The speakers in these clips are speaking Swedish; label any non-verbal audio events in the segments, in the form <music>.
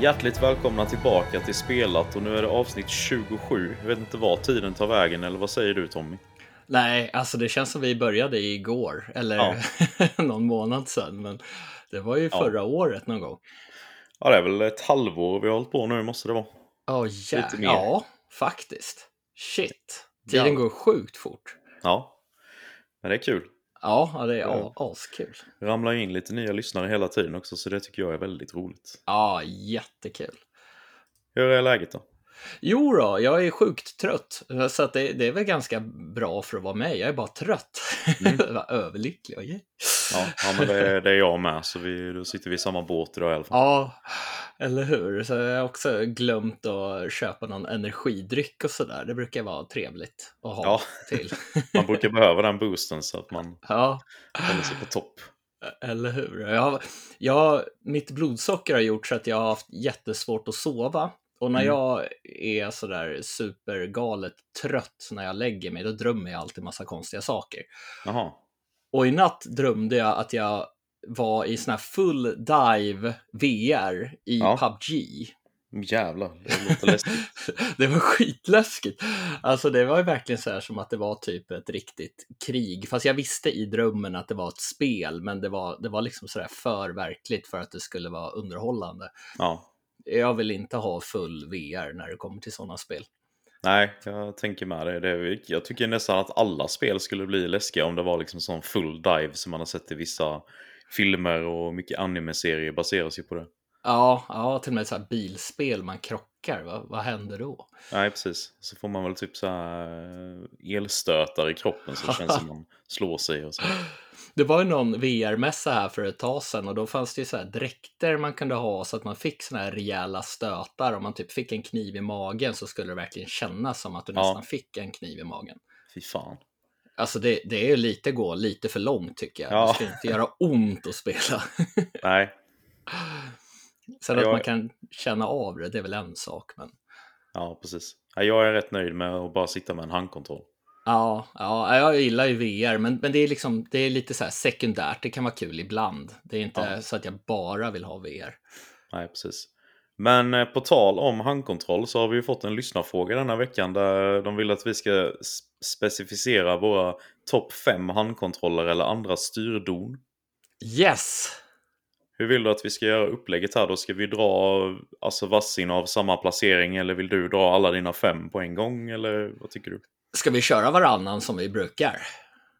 Hjärtligt välkomna tillbaka till Spelat och nu är det avsnitt 27. Jag vet inte vad tiden tar vägen eller vad säger du Tommy? Nej, alltså det känns som vi började igår eller Ja. <laughs> någon månad sedan. Men det var ju Ja. förra året någon gång. Ja, det är väl ett halvår vi har hållit på nu måste det vara. Ja, Lite jä- mer. ja, faktiskt. Shit. Tiden Ja. går sjukt fort. Ja, men det är kul. Ja, det är Ja. askul. Ramlar in lite nya lyssnare hela tiden också så det tycker jag är väldigt roligt. Ja, jättekul. Hur är läget då? Jo då, jag är sjukt trött. Så att det, det är väl ganska bra för att vara med. Jag är bara trött. Mm. <laughs> Överlycklig. yeah. Ja, ja men det är, det är jag med så vi, då sitter vi i samma båt idag i alla fall. Ja, eller hur? Så jag har också glömt att köpa någon energidryck och sådär. Det brukar vara trevligt att ha Ja. till. <laughs> Man brukar behöva den boosten så att man Ja, håller sig på topp. eller hur? Jag, jag, mitt blodsocker har gjort så att jag har haft jättesvårt att sova. Och när Mm. jag är sådär supergalet trött när jag lägger mig, då drömmer jag alltid massa konstiga saker. Jaha. Och i natt drömde jag att jag var i sån här full dive VR i Ja. PubG. Jävlar, det låter läskigt. <laughs> det var skitläskigt. Alltså det var ju verkligen så här som att det var typ ett riktigt krig. Fast jag visste i drömmen att det var ett spel, men det var, det var liksom sådär för verkligt för att det skulle vara underhållande. Ja. Jag vill inte ha full VR när det kommer till sådana spel. Nej, jag tänker med det. det jag tycker nästan att alla spel skulle bli läskiga om det var liksom sån full dive som man har sett i vissa filmer och mycket anime-serier baseras ju på det. Ja, ja till och med så bilspel man krockar. Vad, vad händer då? Nej, precis. Så får man väl typ så här eh, elstötar i kroppen så det känns som <laughs> man slår sig och så. Det var ju någon VR-mässa här för ett tag sedan och då fanns det ju så här dräkter man kunde ha så att man fick såna här rejäla stötar. Om man typ fick en kniv i magen så skulle det verkligen kännas som att du Ja. nästan fick en kniv i magen. Fy fan. Alltså det, det är ju lite gå lite för långt tycker jag. Ja. Det ska inte göra ont att spela. <laughs> Nej, Sen Ja, att jag- man kan känna av det, det är väl en sak. Men... ja precis. Ja, Jag är rätt nöjd med att bara sitta med en handkontroll. Ja, ja, jag gillar ju VR, men, men det är liksom, det är lite så här sekundärt. Det kan vara kul ibland. Det är inte Ja. så att jag bara vill ha VR. Nej, precis. Men eh, på tal om handkontroll så har vi ju fått en lyssnarfråga denna veckan där de vill att vi ska specificera våra topp 5 handkontroller eller andra styrdon. Yes! Hur vill du att vi ska göra upplägget här då? Ska vi dra alltså varsin av samma placering eller vill du dra alla dina fem på en gång eller vad tycker du? Ska vi köra varannan som vi brukar?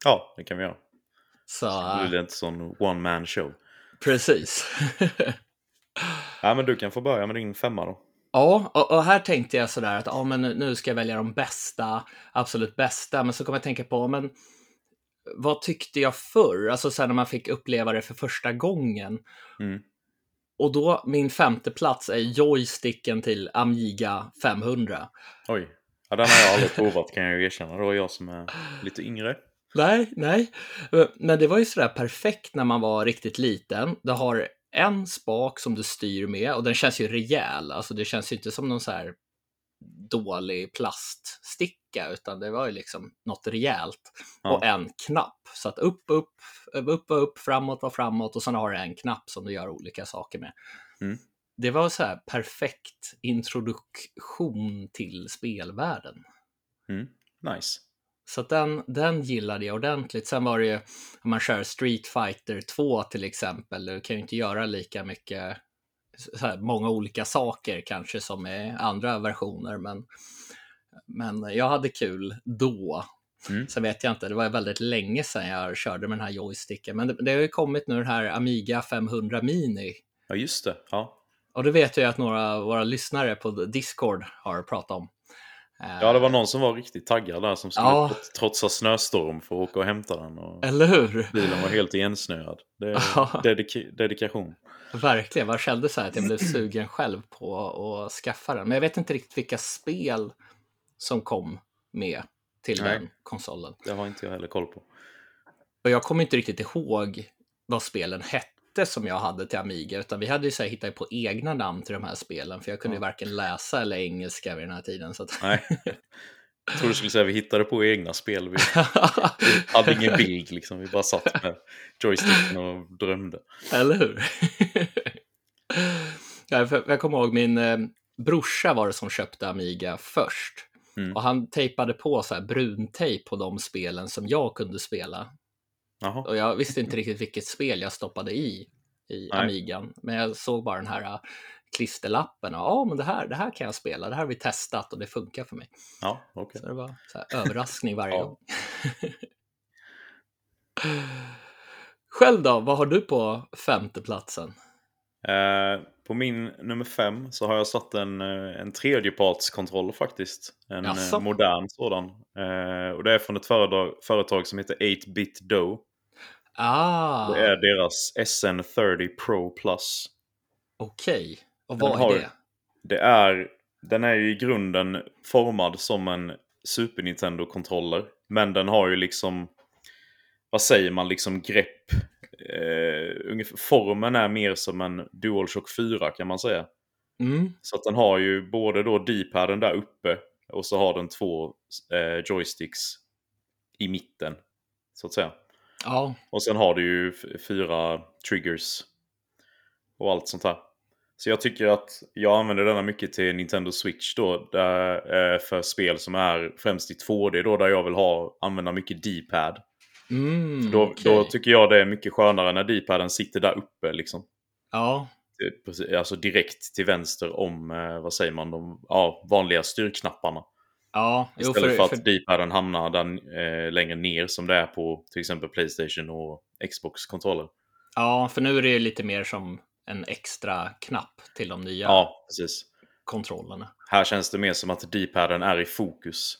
Ja, det kan vi göra. Så, Det blir inte sån one man show. precis. <laughs> Ja, men du kan få börja med din femma då. ja, och, och här tänkte jag sådär att ja, men nu ska jag välja de bästa, absolut bästa, men så kommer jag tänka på, men vad tyckte jag förr? Alltså sen när man fick uppleva det för första gången. Mm. Och då, min femte plats är joysticken till Amiga 500. Oj. Ja, den har jag aldrig provat kan jag ju erkänna. Var jag som är lite yngre. Nej, nej. Men det var ju sådär perfekt när man var riktigt liten. Du har en spak som du styr med och den känns ju rejäl. Alltså det känns ju inte som någon så här dålig plaststicka utan det var ju liksom något rejält. Ja. Och en knapp. Så att upp, upp, upp, upp, framåt var framåt och sen har du en knapp som du gör olika saker med. Mm. Det var så här perfekt introduktion till spelvärlden. Mm. Nice. Så den, den gillade jag ordentligt. Sen var det ju, om man kör Street Fighter 2 till exempel, du kan ju inte göra lika mycket, här, många olika saker kanske som i andra versioner, men, men jag hade kul då. Mm. Sen vet jag inte, det var väldigt länge sedan jag körde med den här joysticken, men det, det har ju kommit nu den här Amiga 500 Mini. Ja, just det. Ja. Och det vet jag att några av våra lyssnare på Discord har pratat om. Eh, ja, det var någon som var riktigt taggad där som skulle Ja. trot- trotsa snöstorm för att åka och hämta den. Och Eller hur? bilen var helt igensnöad. Det är Ja. dedik- dedikation. Verkligen, jag kände så här att jag blev sugen själv på att skaffa den. Men jag vet inte riktigt vilka spel som kom med till Nej. den konsolen. Det har inte jag heller koll på. Och jag kommer inte riktigt ihåg vad spelen hette som jag hade till Amiga, utan vi hade ju så här, hittat på egna namn till de här spelen, för jag kunde ju varken läsa eller engelska vid den här tiden. Så att... Nej. Jag tror du skulle säga att vi hittade på egna spel. Vi <laughs> hade ingen bild liksom. Vi bara satt med joysticken och drömde. Eller hur? <laughs> Jag kommer ihåg min eh, brorsa var det som köpte Amiga först. Mm. Och han tejpade på så här bruntejp på de spelen som jag kunde spela. Jaha. Och jag visste inte riktigt vilket spel jag stoppade i, i Nej. Amigan. Men jag såg bara den här äh, klisterlappen och ja, men det här, det här kan jag spela. Det här har vi testat och det funkar för mig. Ja, okej. Så det var så här, överraskning varje Ja. gång. Själv då, vad har du på femteplatsen? Eh, på min nummer fem så har jag satt en, eh, en tredjepartskontroll faktiskt. En Jaså? eh, modern sådan. Eh, och det är från ett företag, företag som heter 8-bit Dough. Ah, Det är deras SN30 Pro Plus. okej. Och Den vad har- är det? Det är, den är ju i grunden formad som en Super Nintendo-kontroller. Men den har ju liksom, vad säger man, liksom grepp. Eh, formen är mer som en DualShock 4 kan man säga. Mm, Så att den har ju både då D-paden där uppe och så har den två eh, joysticks i mitten. Så att säga. Ja, Och sen har du ju fyra triggers och allt sånt här. Så jag tycker att jag använder denna mycket till Nintendo Switch då. Där, eh, för spel som är främst i 2D då, där jag vill ha, använda mycket D-pad. mm, Då, okej. då tycker jag det är mycket skönare när D-paden sitter där uppe liksom. Ja, precis- Alltså direkt till vänster om, eh, vad säger man, de ja, vanliga styrknapparna. Ja, jo, Istället för, för, att D-paden hamnar där, eh, längre ner som det är på till exempel Playstation och Xbox-kontroller. ja, för nu är det lite mer som en extra knapp till de nya Ja, precis. kontrollerna. Här känns det mer som att D-paden är i fokus.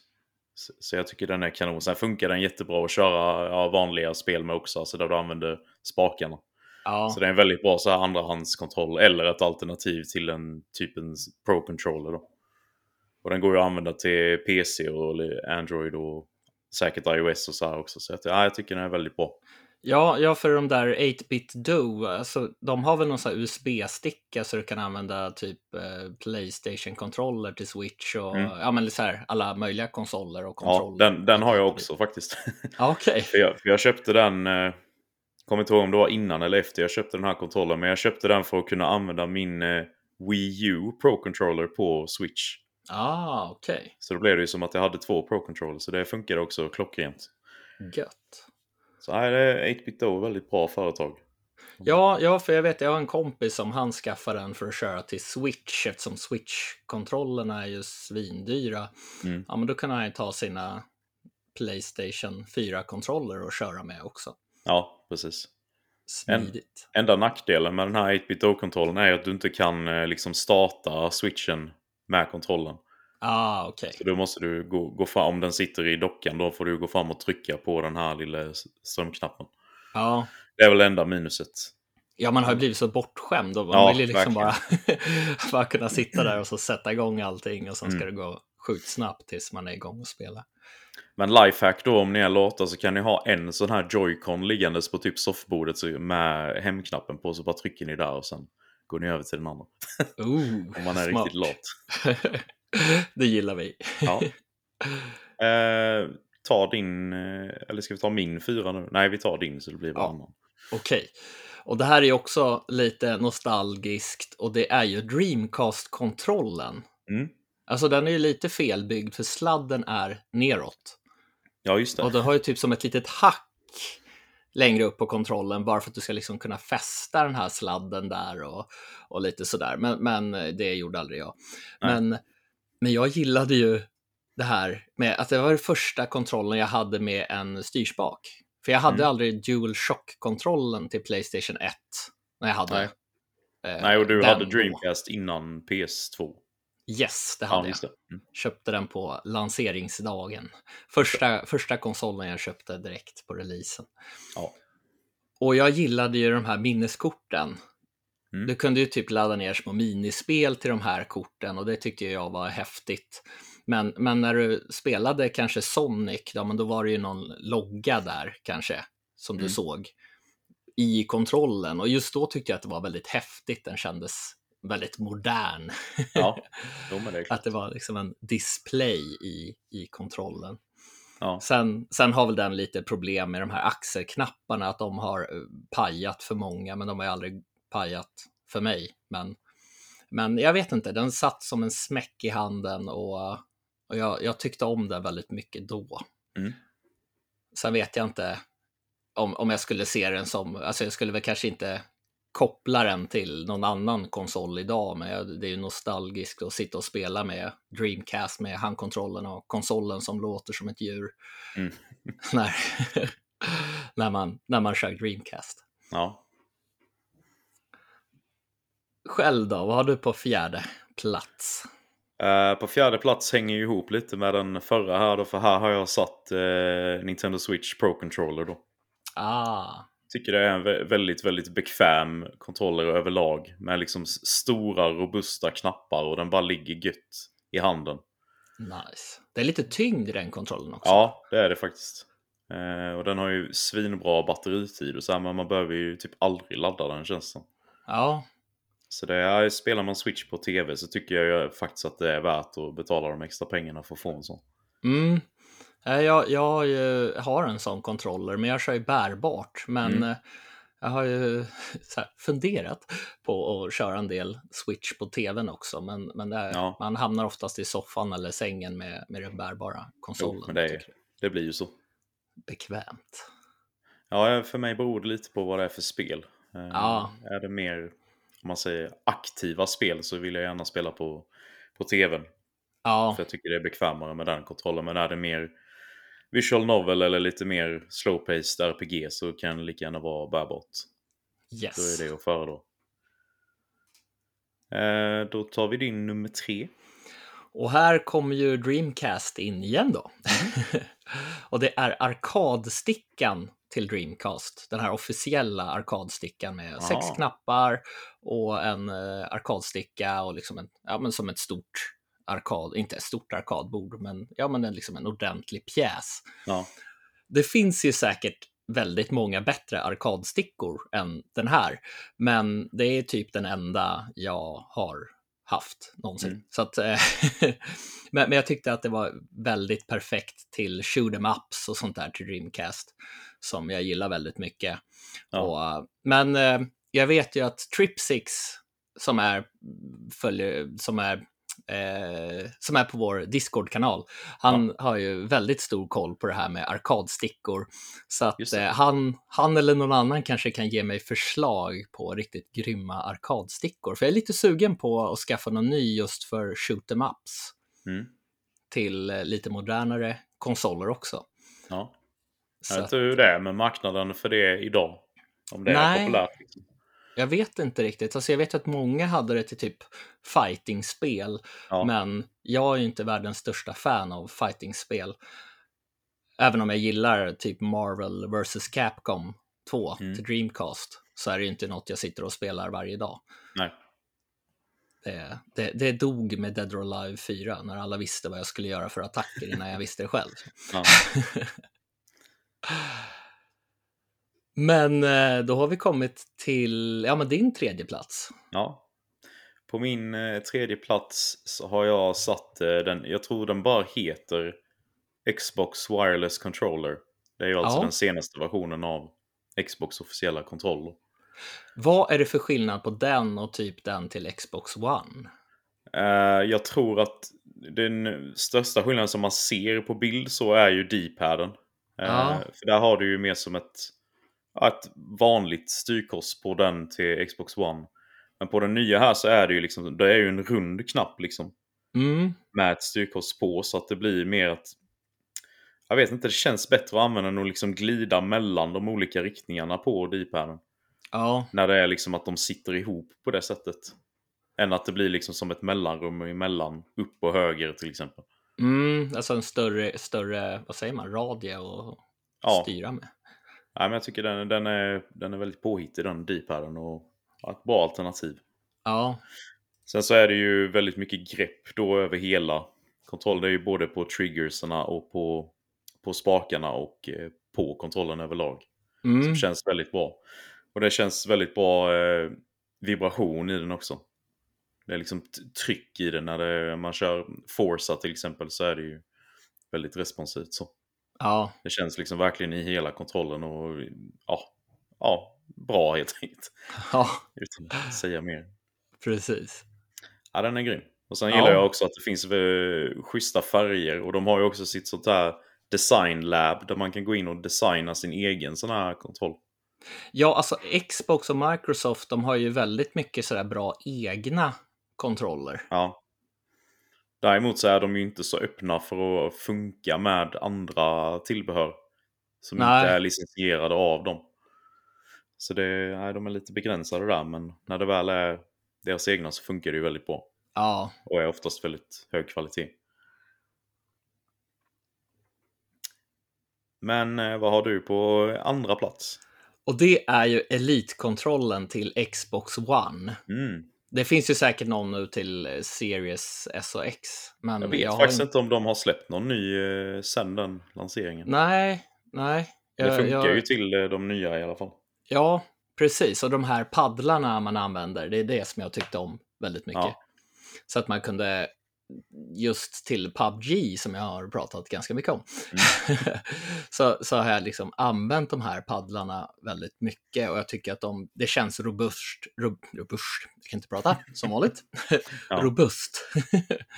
Så- Så jag tycker den är kanon. Sen funkar den jättebra att köra ja, vanliga spel med också, alltså där du använder spakarna. Ja, Så det är en väldigt bra så här andrahandskontroll eller ett alternativ till en typen Pro-controller. Då. Och den går ju att använda till PC och Android och säkert iOS och så här också. Så att, ja, jag tycker den är väldigt bra. Ja, ja, för de där 8-bit Do, alltså, de har väl någon sån USB-sticka så du kan använda typ eh, Playstation-kontroller till Switch och Mm. ja, men så här, alla möjliga konsoler och Ja, kontroller. den, den har jag också faktiskt. <laughs> Ja, för, jag, för jag köpte den, eh, kommer inte ihåg om det var innan eller efter jag köpte den här kontrollen, men jag köpte den för att kunna använda min eh, Wii U Pro-controller på Switch. Ah, okej. Så då blev det ju som att jag hade två Pro-controllers, så det funkar också klockrent. Gött. Så nej, det är 8-bit då väldigt bra företag. Ja, ja, för jag vet, jag har en kompis som han skaffade den för att köra till Switch eftersom Switch-kontrollerna är ju svindyra. Mm. Ja, men då kan han ju ta sina Playstation 4-kontroller och köra med också. Ja, precis. Smidigt. Enda nackdelen med den här 8-bit do-kontrollen är att du inte kan eh, liksom starta switchen med kontrollen. Ah, okej. Så då måste du gå, gå fram, om den sitter i dockan, då får du gå fram och trycka på den här lilla strömknappen. Ja. Det är väl enda minuset. Ja, man har ju blivit så bortskämd och man Ja, vill liksom bara, <laughs> bara kunna sitta där och så sätta igång allting och sen ska Mm. det gå sjukt snabbt tills man är igång och spelar. Men lifehack då om ni är lata så kan ni ha en sån här joycon liggandes på typ soffbordet med hemknappen på så bara trycker ni där och sen går ni över till den andra. Ooh, <laughs> Om man är smart. riktigt lat. <laughs> det gillar vi. Ja. <laughs> Eh, ta din, eh, eller ska vi ta min fyra nu? Nej, vi tar din så det blir Ja. varannan. Okej. Och det här är också lite nostalgiskt och det är ju Dreamcast-kontrollen. Mm. Alltså den är ju lite felbyggd för sladden är neråt. Ja, just det. Och du har ju typ som ett litet hack längre upp på kontrollen bara för att du ska liksom kunna fästa den här sladden där och, och lite sådär. Men, men det gjorde aldrig jag. Nej. Men, men jag gillade ju det här med att det var den första kontrollen jag hade med en styrspak. För jag hade Mm. aldrig dual shock-kontrollen till Playstation 1 när jag hade Nej. eh, Nej, och du hade. Dreamcast innan PS2. Yes, det Ja, hade jag. just det. Mm. Köpte den på lanseringsdagen. Första, första konsolen jag köpte direkt på releasen. Ja. Och jag gillade ju de här minneskorten. Mm. Du kunde ju typ ladda ner små minispel till de här korten och det tyckte jag var häftigt. Men, men när du spelade kanske Sonic, ja, men då var det ju någon logga där kanske som du Mm. såg i kontrollen. Och just då tyckte jag att det var väldigt häftigt. Den kändes väldigt modern. Ja, <laughs> det att det var liksom en display i, i kontrollen. Ja. Sen, sen har väl den lite problem med de här axelknapparna, att de har eh, pajat för många, men de har ju aldrig pajat för mig. Men Men jag vet inte, den satt som en smäck i handen och, och jag, jag tyckte om den väldigt mycket då. Mm. Sen vet jag inte om, om jag skulle se den som, alltså jag skulle väl kanske inte koppla den till någon annan konsol idag, men det är ju nostalgiskt att sitta och spela med Dreamcast med handkontrollen och konsolen som låter som ett djur. Mm. <laughs> när, när, man, när man kör Dreamcast. Ja. Själv då, vad har du på fjärde plats? Eh, på fjärde plats hänger ju ihop lite med den förra här då, för här har jag satt eh, Nintendo Switch Pro Controller då. Ah, Tycker det är en vä- väldigt, väldigt bekväm controller överlag. Med liksom stora, robusta knappar och den bara ligger gött i handen. nice. Det är lite tyngd i den kontrollen också. Ja, det är det faktiskt. Eh, och den har ju svinbra batteritid och så här, men man behöver ju typ aldrig ladda den känns som. Ja, Så det är, spelar man Switch på TV så tycker jag faktiskt att det är värt att betala de extra pengarna för att få en sån. Mm. Eh, Jag, jag har ju- har en sån controller, men jag kör ju bärbart. Men Mm. eh, jag har ju <laughs> här, funderat på att köra en del Switch på tvn också. Men, men det är, Ja. man hamnar oftast i soffan eller sängen med, med den bärbara konsolen. Jo, det, det blir ju så. Bekvämt. Ja, för mig beror det lite på vad det är för spel. Eh, Ja. Är det mer, om man säger aktiva spel så vill jag gärna spela på, på tvn. Ja, För jag tycker det är bekvämare med den kontrollen. Men är det mer visual novel eller lite mer slow-paced RPG så kan det lika gärna vara bärbart. Då yes. är det att föredra. Eh, då tar vi din nummer tre. Och här kommer ju Dreamcast in igen då. <laughs> och det är arkadstickan till Dreamcast. Den här officiella arkadstickan med sex Ah. knappar och en eh, arkadsticka och liksom en, ja men som ett stort arkad, inte ett stort arkadbord, men ja men en, liksom en ordentlig pjäs. Ja, Det finns ju säkert väldigt många bättre arkadstickor än den här, men det är typ den enda jag har haft någonsin. Mm. Så att, eh, <laughs> men, men jag tyckte att det var väldigt perfekt till shoot em ups och sånt där till Dreamcast som jag gillar väldigt mycket. Ja. Och, eh, men eh, jag vet ju att Tripsix som är, följer, som är Eh, som är på vår Discord-kanal. Han har ju väldigt stor koll på det här med arkadstickor. Så att eh, han, han eller någon annan kanske kan ge mig förslag på riktigt grymma arkadstickor. För jag är lite sugen på att skaffa någon ny just för shoot em ups mm. till eh, lite modernare konsoler också. ja. Jag vet inte hur det är med marknaden för det idag. Om det är Nej. populärt. Jag vet inte riktigt. Alltså jag vet att många hade det till typ fightingspel. Ja. Men jag är ju inte världens största fan av fightingspel. Även om jag gillar typ Marvel vs Capcom 2 Mm. till Dreamcast så är det ju inte något jag sitter och spelar varje dag. Nej. Det, det, det dog med Dead or Alive 4 när alla visste vad jag skulle göra för attacker innan jag visste det själv. Ja. <laughs> Men eh, då har vi kommit till ja, men din tredje plats. Ja. På min eh, tredje plats så har jag satt eh, den, jag tror den bara heter Xbox Wireless Controller. Det är ju alltså Ja. den senaste versionen av Xbox officiella kontroller. Vad är det för skillnad på den och typ den till Xbox One? Jag tror att den största skillnaden som man ser på bild så är ju D-paden. Ja. För där har du ju mer som ett, ett vanligt styrkors på den till Xbox One. Men på den nya här så är det ju liksom, det är ju en rund knapp liksom. Mm, Med ett styrkors på så att det blir mer att jag vet inte, det känns bättre att använda än att liksom glida mellan de olika riktningarna på D-paden. ja, När det är liksom att de sitter ihop på det sättet. Än att det blir liksom som ett mellanrum emellan upp och höger till exempel. mm, alltså en större, större, vad säger man, radie att Ja, styra med. Nej, men jag tycker den, den, är, den är väldigt påhittig den D-paden och ja, ett bra alternativ. Ja, Sen så är det ju väldigt mycket grepp då över hela kontrollen. Det är ju både på triggersarna och på, på spakarna och eh, på kontrollen överlag. mm, Som känns väldigt bra. Och det känns väldigt bra eh, vibration i den också. Det är liksom tryck i den när det, man kör Forza till exempel så är det ju väldigt responsivt så. Ja, Det känns liksom verkligen i hela kontrollen och ja, ja bra helt enkelt. <laughs> ja, Utan att säga mer. precis. Ja, den är grym. Och sen Ja. gillar jag också att det finns eh, schyssta färger. Och de har ju också sitt sånt här design lab där man kan gå in och designa sin egen sån här kontroll. Ja, alltså Xbox och Microsoft, de har ju väldigt mycket sådär bra egna kontroller. Ja. Däremot så är de ju inte så öppna för att funka med andra tillbehör. Som Nej. inte är licensierade av dem. Så det, nej, de är lite begränsade där, men när det väl är deras egna så funkar det ju väldigt bra. Ja, Och är oftast väldigt hög kvalitet. Men eh, vad har du på andra plats? och det är ju Elite-kontrollen till Xbox One. Mm. Det finns ju säkert någon nu till eh, Series S och X. Men Jag vet har faktiskt in- inte om de har släppt någon ny eh, sen den lanseringen. Nej, nej. det Jag- funkar jag- ju till eh, de nya i alla fall. Ja, precis. Och de här paddlarna man använder, det är det som jag tyckte om väldigt mycket. Ja. Så att man kunde, just till PubG som jag har pratat ganska mycket om, Mm. <laughs> så, så har jag liksom använt de här paddlarna väldigt mycket och jag tycker att de, det känns robust, rob, robust, jag kan inte prata som vanligt, <laughs> robust.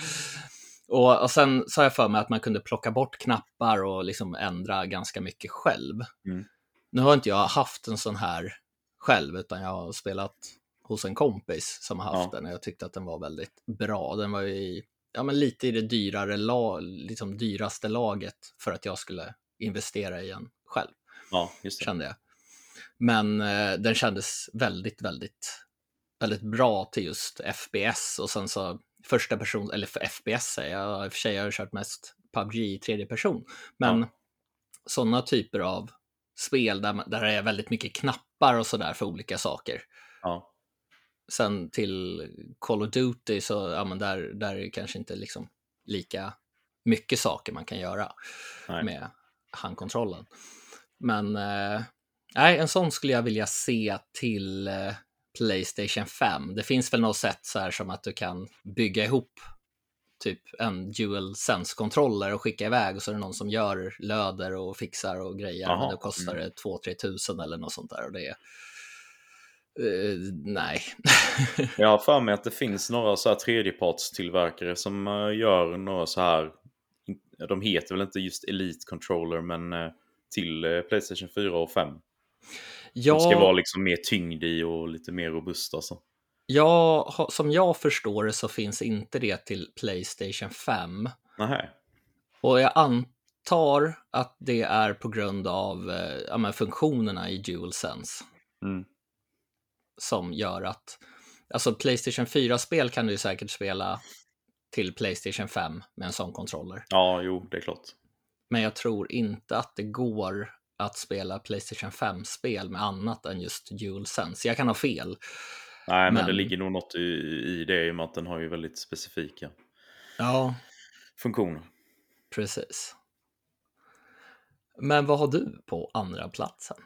<laughs> och, och sen har jag för mig att man kunde plocka bort knappar och liksom ändra ganska mycket själv. Mm. Nu har inte jag haft en sån här själv, utan jag har spelat hos en kompis som har haft Ja. den och jag tyckte att den var väldigt bra. Den var ju i, ja, men lite i det dyrare la, liksom dyraste laget för att jag skulle investera i en själv, Ja, kände jag. Men eh, den kändes väldigt, väldigt, väldigt bra till just FPS och sen så första person, eller för FPS säger jag, i och för sig har jag kört mest PubG i tredje person, men Ja. sådana typer av spel där, man, där det är väldigt mycket knappar och sådär för olika saker. Ja. Sen till Call of Duty så, ja men där, där är det kanske inte liksom lika mycket saker man kan göra Nej. med handkontrollen. Men eh, nej, en sån skulle jag vilja se till eh, Playstation 5. Det finns väl något sätt så här som att du kan bygga ihop typ en dual sense-kontroller och skicka iväg och så är det någon som gör löder och fixar och grejer. Men då kostar mm. det 2-3 tusen eller något sånt där. Och det är, eh, nej. Jag har för mig att det finns några så här tredjepartstillverkare som eh, gör några så här. De heter väl inte just Elite Controller men eh, till Playstation 4 och 5. ja, De ska vara liksom mer tyngd i och lite mer robust alltså. ja, som jag förstår det så finns inte det till Playstation 5. Nähä. Och jag antar att det är på grund av ja, funktionerna i DualSense Mm. Som gör att, alltså Playstation 4-spel kan du säkert spela till Playstation 5 med en sån kontroller. Ja, jo, det är klart. Men jag tror inte att det går att spela Playstation 5-spel med annat än just DualSense. Jag kan ha fel. Nej, men, Men- det ligger nog något i, i det i och med att den har ju väldigt specifika Ja, funktioner. precis. Men vad har du på andra platsen?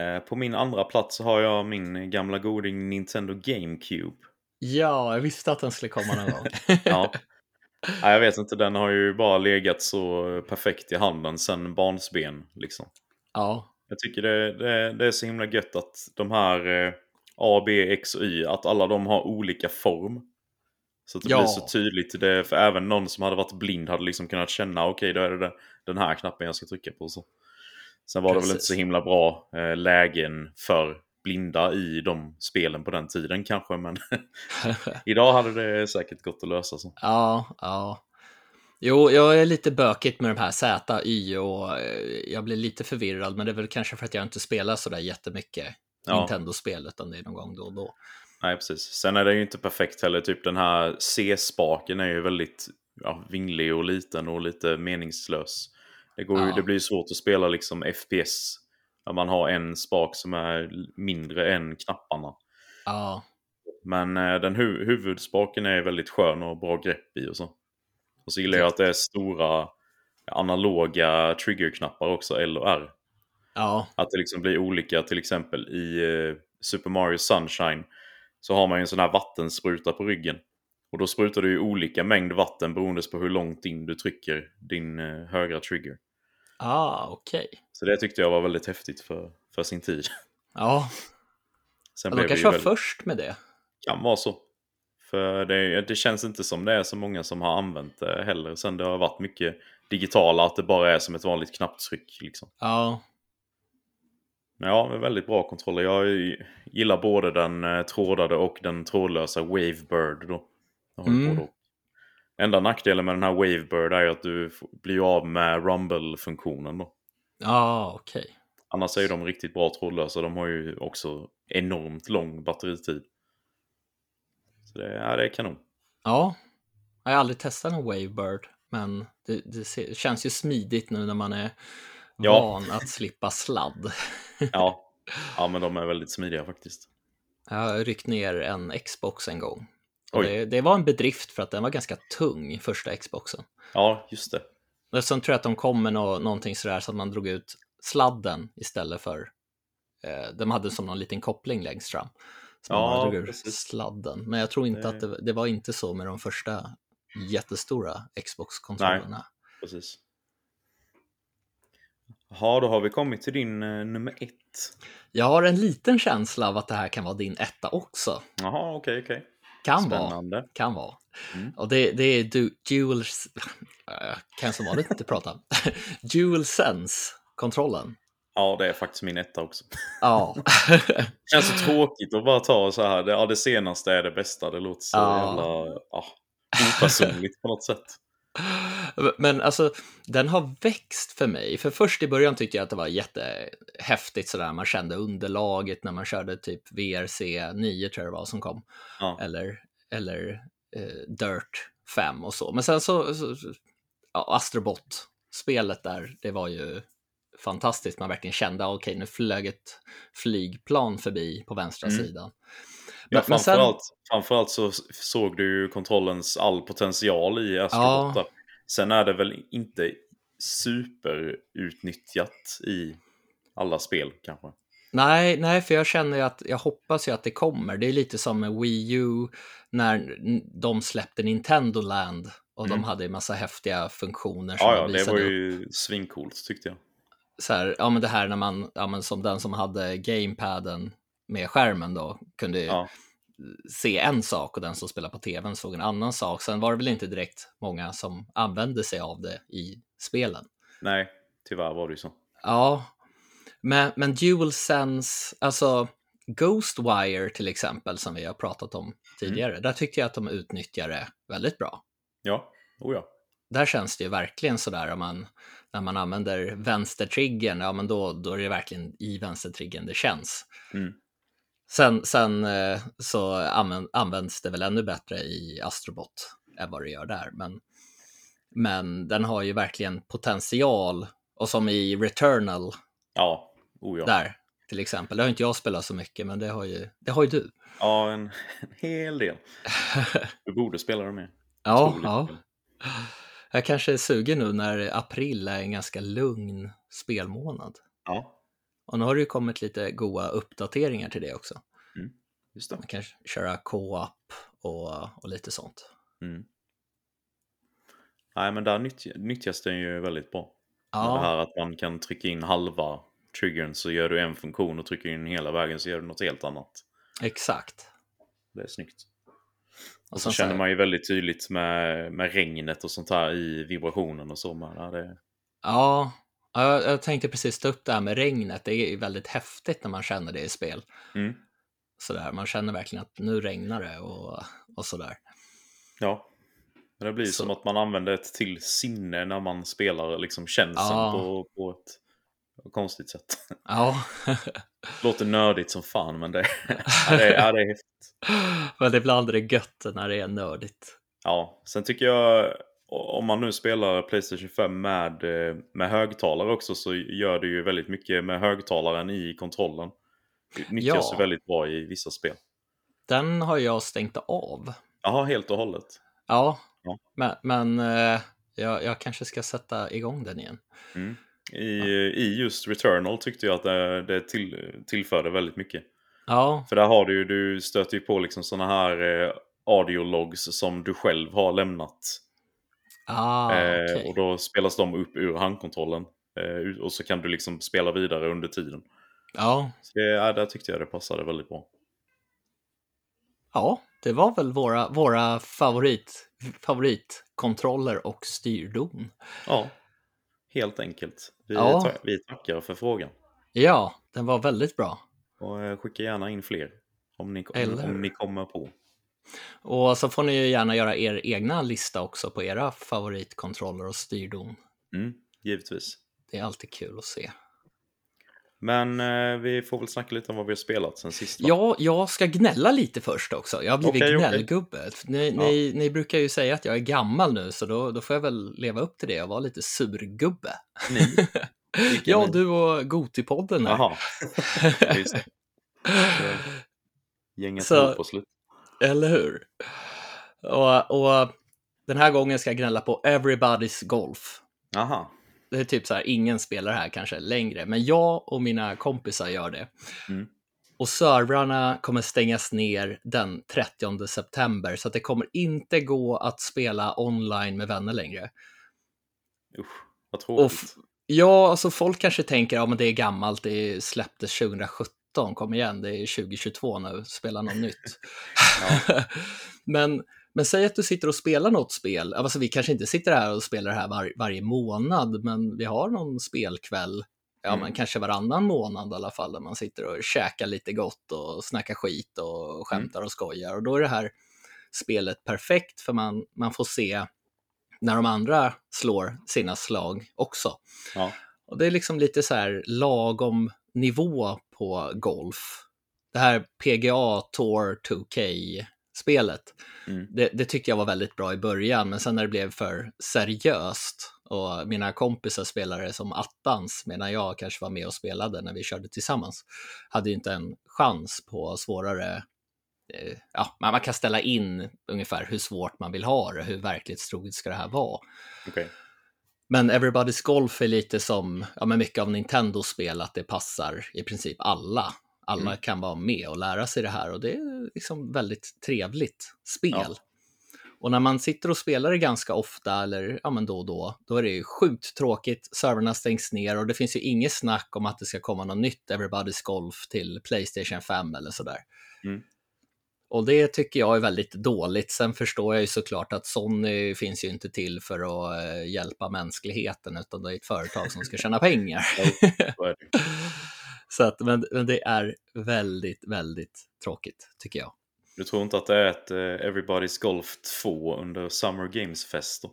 Eh, på min andra plats har jag min gamla goding Nintendo GameCube. Ja, jag visste att den skulle komma någon gång. <laughs> Ja. Nej, jag vet inte, den har ju bara legat så perfekt i handen sedan barnsben. Liksom. ja, Jag tycker det, det, det är så himla gött att de här eh, A, B, X och Y, att alla de har olika form. Så att det Ja. blir så tydligt. Det, för även någon som hade varit blind hade liksom kunnat känna, okej då är det den här knappen jag ska trycka på. Så. Sen var det väl inte Precis. så himla bra eh, lägen för blinda i de spelen på den tiden kanske, men <laughs> idag hade det säkert gått att lösa så. ja, ja. Jo, jag är lite bökigt med de här Z, Y och eh, jag blir lite förvirrad, men det är väl kanske för att jag inte spelar så där jättemycket Ja. Nintendo-spel, utan det är någon gång då och då. Nej, precis. Sen är det ju inte perfekt heller. Typ den här C-spaken är ju väldigt ja, vinglig och liten och lite meningslös. Det, går Ja. det blir svårt att spela liksom FPS. När man har en spak som är mindre än knapparna. Ja, Men eh, den hu huvudspaken är väldigt skön och bra grepp i och så. Och så gillar jag att det är stora analoga triggerknappar också, L och R. ja, Att det liksom blir olika, till exempel i eh, Super Mario Sunshine så har man ju en sån här vattenspruta på ryggen. Och då sprutar du ju olika mängd vatten beroende på hur långt in du trycker din eh, högra trigger. ah, okej. Så det tyckte jag var väldigt häftigt för, för sin tid. Ja, <laughs> Sen de blev det kanske var väl, först med det. kan vara så. För det, det känns inte som det är så många som har använt det heller sen det har varit mycket digitala, att det bara är som ett vanligt knapptryck. Liksom. Ja, Men ja, är väldigt bra kontroller. Jag gillar både den eh, trådade och den trådlösa Wavebird. Då. Mm. Enda nackdelen med den här Wavebird är att du blir av med Rumble-funktionen. då. ja okej. Annars är de riktigt bra trådlösa. De har ju också enormt lång batteritid. Så det, ja, det är kanon. Ja, jag har aldrig testat en Wavebird, men det, det känns ju smidigt nu när man är Ja. van att slippa sladd. <laughs> Ja. ja, men de är väldigt smidiga faktiskt. Jag har ryckt ner en Xbox en gång. Det, det var en bedrift för att den var ganska tung, första Xboxen. Ja, just det. Och sen tror jag att de kom med nå, någonting sådär så att man drog ut sladden istället för... Eh, de hade som någon liten koppling längst fram. Så man Ja, drog ur precis. sladden. Men jag tror inte Det- att det, det var inte så med de första jättestora Xbox-kontrollerna. Precis. Jaha, då har vi kommit till din eh, nummer ett. Jag har en liten känsla av att det här kan vara din etta också. Jaha, okej, okej. Kan vara. Spännande. Kan vara. Mm. Och det, det är du, Dual... <laughs> Kan som vanligt inte prata. <laughs> Dual Sense-kontrollen. Ja, det är faktiskt min etta också. Ja. Det <laughs> känns så tråkigt att bara ta så här. Det, ja, det senaste är det bästa. Det låter så Ja. jävla ja, opersonligt på något sätt. Men alltså, den har växt för mig. För först i början tyckte jag att det var jättehäftigt sådär. Man kände underlaget när man körde typ VRC 9 tror jag det var som kom. Ja. Eller, eller eh, Dirt 5 och så. Men sen så, så ja, Astrobot-spelet där, det var ju fantastiskt. Man verkligen kände, ah, okej nu flög ett flygplan förbi på vänstra Mm. sidan. Ja, sen- framförallt, framförallt så såg du ju kontrollens all potential i Astrobot. Ja. Sen är det väl inte superutnyttjat i alla spel kanske. Nej, nej, för jag känner ju att jag hoppas ju att det kommer. Det är lite som med Wii U när de släppte Nintendo Land och Mm. de hade en massa häftiga funktioner som Ja, ja, det var ju svincoolt tyckte jag. Så här, ja, men det här när man, ja, men som den som hade gamepaden med skärmen då, kunde Ja. Se en sak och den som spelar på tvn såg en annan sak. Sen var det väl inte direkt många som använde sig av det i spelen. Nej, tyvärr var det ju så. Ja, men, men DualSense, alltså Ghostwire till exempel, som vi har pratat om tidigare, där tyckte jag att de utnyttjar det väldigt bra. Ja, oh ja. Där känns det ju verkligen sådär om man, när man använder vänstertriggern, ja men då, då är det verkligen i vänstertriggern det känns. Mm. Sen, sen eh, så använd, används det väl ännu bättre i Astrobot än vad det gör där, men, men den har ju verkligen potential, och som i Returnal, Ja, oh ja. där till exempel. Det har inte jag spelat så mycket, men det har ju, det har ju du. Ja, en, en hel del. <laughs> Du borde spela det med. Ja, ja. Jag kanske är sugen nu när april är en ganska lugn spelmånad. Ja, Och nu har det ju kommit lite goda uppdateringar till det också. just det. Man kan köra co-op och, och lite sånt. Mm. Nej, men där nyttj- nyttjas den ju väldigt bra. Med Det Ja, här att man kan trycka in halva triggern så gör du en funktion och trycker in hela vägen så gör du något helt annat. exakt. Det är snyggt. Och Och så så känner man ju väldigt tydligt med, med regnet och sånt här i vibrationen och så. Men, ja, det, Ja, ja, jag, tänkte precis ta upp det här med regnet. Det är ju väldigt häftigt när man känner det i spel. mm, Sådär, man känner verkligen att nu regnar det och, och sådär. ja. Men det blir Så- som att man använder ett till sinne när man spelar liksom känslan Ja. på, på ett konstigt sätt. <laughs> Ja, Låter nördigt som fan men det, <laughs> <laughs> ja, det, ja, det är häftigt. men ibland är det gött när det är nördigt. Ja, sen tycker jag om man nu spelar Playstation 5 med, eh, med högtalare också så gör det ju väldigt mycket med högtalaren i kontrollen. Det nyttjas Ja. väldigt bra i vissa spel. Den har jag stängt av. Jaha, helt och hållet. Ja, Ja. men, men eh, jag, jag kanske ska sätta igång den igen. Mm. I, I just Returnal tyckte jag att det, det till, tillförde väldigt mycket. Ja, För där har du ju, du stöter ju på liksom sådana här eh, audiologs som du själv har lämnat. Ah, eh, okej. Och då spelas de upp ur handkontrollen. Eh, och så kan du liksom spela vidare under tiden. Ja, Så det, ja, där tyckte jag det passade väldigt bra. ja, det var väl våra, våra favorit, favoritkontroller och styrdon. Ja, helt enkelt. Vi, Ja. vi tackar för frågan. Ja, den var väldigt bra. Och eh, skicka gärna in fler om ni, om hur? ni kommer på. Och så får ni ju gärna göra er egna lista också på era favoritkontroller och styrdon. Mm, givetvis. Det är alltid kul att se. Men eh, vi får väl snacka lite om vad vi har spelat sen sist. va? Ja, jag ska gnälla lite först också. Jag har blivit okej. gnällgubbe. Ni, ni, ni brukar ju säga att jag är gammal nu, så då, då får jag väl leva upp till det och vara lite surgubbe. Ni? <laughs> Ja, ni? du och Gotipodden här. Jaha. <laughs> Gänget Så- på slut. Eller hur? Och, och den här gången ska jag gnälla på Everybody's Golf. Aha. Det är typ så här, ingen spelar här kanske längre, men jag och mina kompisar gör det. Mm. Och servrarna kommer stängas ner den 30 september, så att det kommer inte gå att spela online med vänner längre. Usch, vad tråkigt. ja, alltså folk kanske tänker, ja men det är gammalt, det släpptes 2017, kom igen, det är 2022 nu, spela något nytt. <laughs> <laughs> men, men säg att du sitter och spelar något spel, alltså vi kanske inte sitter här och spelar det här var, varje månad, men vi har någon spelkväll, ja Mm. men kanske varannan månad i alla fall, där man sitter och käkar lite gott och snackar skit och skämtar och skojar. Och då är det här spelet perfekt, för man, man får se när de andra slår sina slag också. Ja. Och det är liksom lite så här lagom nivå på golf. Det här PGA Tour 2K-spelet, Mm. det, det tyckte jag var väldigt bra i början, men sen när det blev för seriöst och mina kompisar spelade som attans, medan jag kanske var med och spelade när vi körde tillsammans, hade ju inte en chans på svårare eh, Ja, man kan ställa in ungefär hur svårt man vill ha det, hur verklighetstroget ska det här vara. Okej. Men Everybody's Golf är lite som ja, men mycket av Nintendos spel, att det passar i princip alla. Alla Mm. kan vara med och lära sig det här och det är liksom väldigt trevligt spel. Ja. Och när man sitter och spelar det ganska ofta, eller ja, men då och då, då är det ju sjukt tråkigt, servrarna stängs ner och det finns ju inget snack om att det ska komma något nytt Everybody's Golf till Playstation 5 eller sådär. Mm. Och det tycker jag är väldigt dåligt. Sen förstår jag ju såklart att Sony finns ju inte till för att eh, hjälpa mänskligheten, utan det är ett företag som ska tjäna pengar. <laughs> <laughs> Så att, men, men det är väldigt, väldigt tråkigt, tycker jag. Du tror inte att det är ett eh, Everybody's Golf 2 under Summer Games Fest då?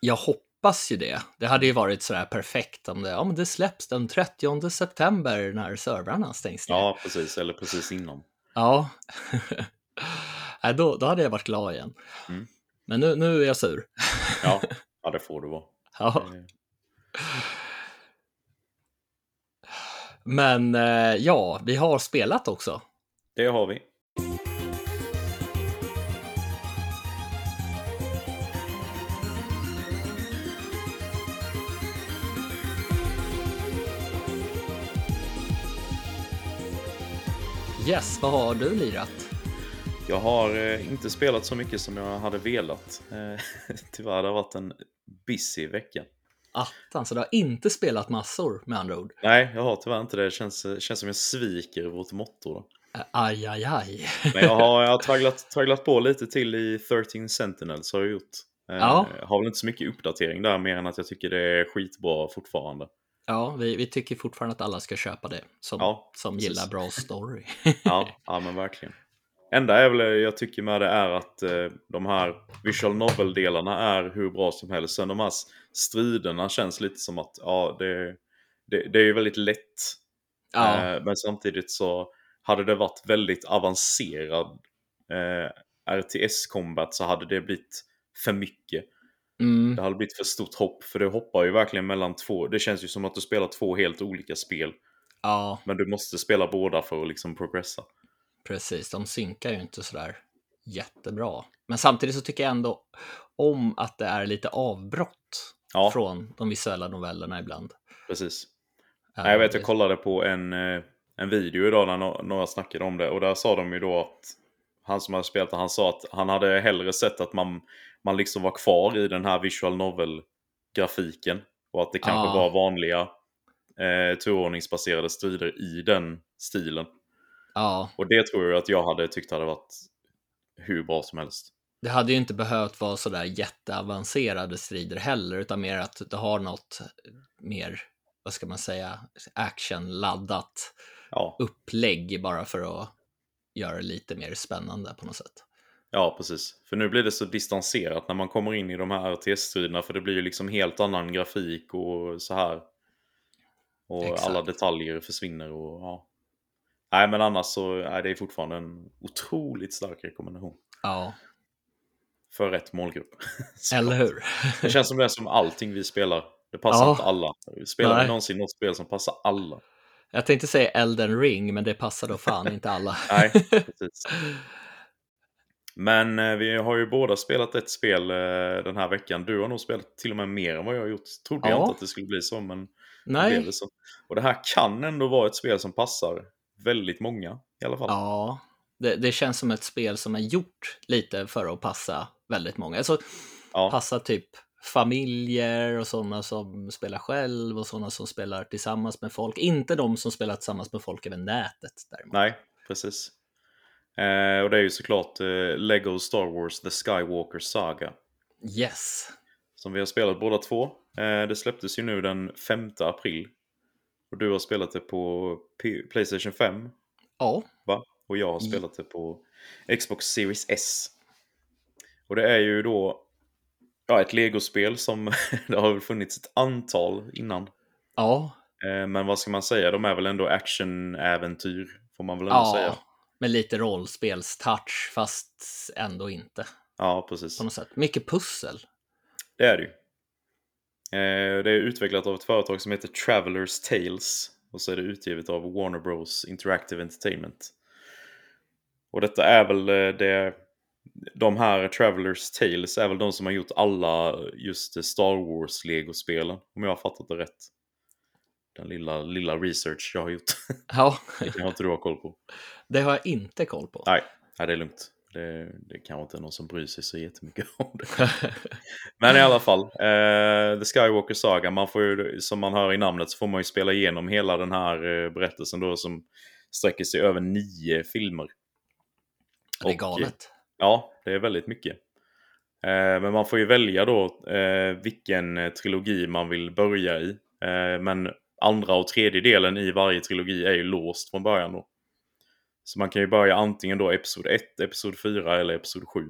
Jag hoppas ju det. Det hade ju varit sådär perfekt om det, ja, men det släpps den 30 september när servrarna stängs ner. Ja, precis. Eller precis innan. Ja. <laughs> <laughs> Nej, då, då hade jag varit glad igen. Mm. Men nu, nu är jag sur. <laughs> Ja, <laughs> ja det får du vara. Ja. Men eh, ja, vi har spelat också. Det har vi. Yes, vad har du lirat? Jag har eh, inte spelat så mycket som jag hade velat. Eh, <laughs> tyvärr, det har varit en busy vecka. Attan, så du har inte spelat massor med andra ord? Nej, jag har tyvärr inte det. Det känns, eh, känns som jag sviker vårt motto. Då. Aj, aj, aj. <laughs> Men jag har, jag har tragglat, tragglat på lite till i 13 Sentinels har jag gjort. Ja. Har väl inte så mycket uppdatering där mer än att jag tycker det är skitbra fortfarande. Ja, vi, vi tycker fortfarande att alla ska köpa det som, Ja, som precis. gillar bra story. Ja, <laughs> ja men verkligen. Enda är väl jag tycker med det är att eh, de här visual novel-delarna är hur bra som helst. Sen de här striderna känns lite som att ja, det, det, det är ju väldigt lätt. Ja, Eh, men samtidigt så hade det varit väldigt avancerad eh, RTS-combat så hade det blivit för mycket. mm, Det hade blivit för stort hopp för det hoppar ju verkligen mellan två. Det känns ju som att du spelar två helt olika spel. ja, Men du måste spela båda för att liksom progressa. Precis. De synkar ju inte sådär jättebra. Men samtidigt så tycker jag ändå om att det är lite avbrott Ja, från de visuella novellerna ibland. precis. Nej, jag vet, jag kollade på en, eh, en video idag när några snackade om det och där sa de ju då att han som hade spelat han sa att han hade hellre sett att man, man liksom var kvar i den här visual novel-grafiken och att det kanske Ja. var vanliga eh, turordningsbaserade strider i den stilen. Ja, Och det tror jag att jag hade tyckt hade varit hur bra som helst. Det hade ju inte behövt vara sådär jätteavancerade strider heller, utan mer att det har något mer, vad ska man säga, actionladdat Ja, upplägg bara för att göra det lite mer spännande på något sätt. ja precis. För nu blir det så distanserat när man kommer in i de här RTS-striderna för det blir ju liksom helt annan grafik och så här. Och Exakt. alla detaljer försvinner och ja. Nej men annars så är det fortfarande en otroligt stark rekommendation. Ja, För rätt målgrupp. <laughs> Eller hur? Det känns som det är som allting vi spelar. Det passar Ja. inte alla. Spelar Nej. vi någonsin något spel som passar alla? Jag tänkte säga Elden Ring, men det passar då fan inte alla. <laughs> Nej, precis. <laughs> Men eh, vi har ju båda spelat ett spel eh, den här veckan. Du har nog spelat till och med mer än vad jag har gjort. Trodde jag Ja. inte att det skulle bli så, men det blev Nej, det så. Och det här kan ändå vara ett spel som passar väldigt många i alla fall. ja, det, det känns som ett spel som är gjort lite för att passa väldigt många. Alltså, Ja, passa typ familjer och sådana som spelar själv och sådana som spelar tillsammans med folk. Inte de som spelar tillsammans med folk över nätet däremot. nej, precis. Eh, och det är ju såklart eh, Lego Star Wars The Skywalker Saga. Yes. Som vi har spelat båda två. Eh, det släpptes ju nu den 5 april. Och du har spelat det på P- Playstation 5, Ja, va? Och jag har spelat det på Xbox Series S. Och det är ju då ja, ett legospel som <laughs> det har väl funnits ett antal innan. ja, Eh, men vad ska man säga, de är väl ändå action-äventyr, får man väl ändå säga. ja. Med lite rollspelstouch, fast ändå inte Ja, precis. på något sätt. Mycket pussel. Det är det ju. Eh, det är utvecklat av ett företag som heter Travelers Tales. Och så är det utgivet av Warner Bros Interactive Entertainment. Och detta är väl eh, det... De här Travelers Tales är väl de som har gjort alla just Star Wars-legospelen. Om jag har fattat det rätt. Den lilla, lilla research jag har gjort. Ja, <laughs> Det kan inte du ha koll på. det har jag inte koll på. Nej, nej det är lugnt. Det, det kanske inte är någon som bryr sig så jättemycket <laughs> om det. <laughs> Men i alla fall, eh, The Skywalker Saga, man får ju, som man hör i namnet så får man ju spela igenom hela den här eh, berättelsen då som sträcker sig över nio filmer. Det är Och, galet. Ja, det är väldigt mycket. Eh, men man får ju välja då eh, vilken eh, trilogi man vill börja i. Eh, men andra och tredje delen i varje trilogi är ju låst från början då. Så man kan ju börja antingen då Episod 1, Episod 4 eller Episod 7.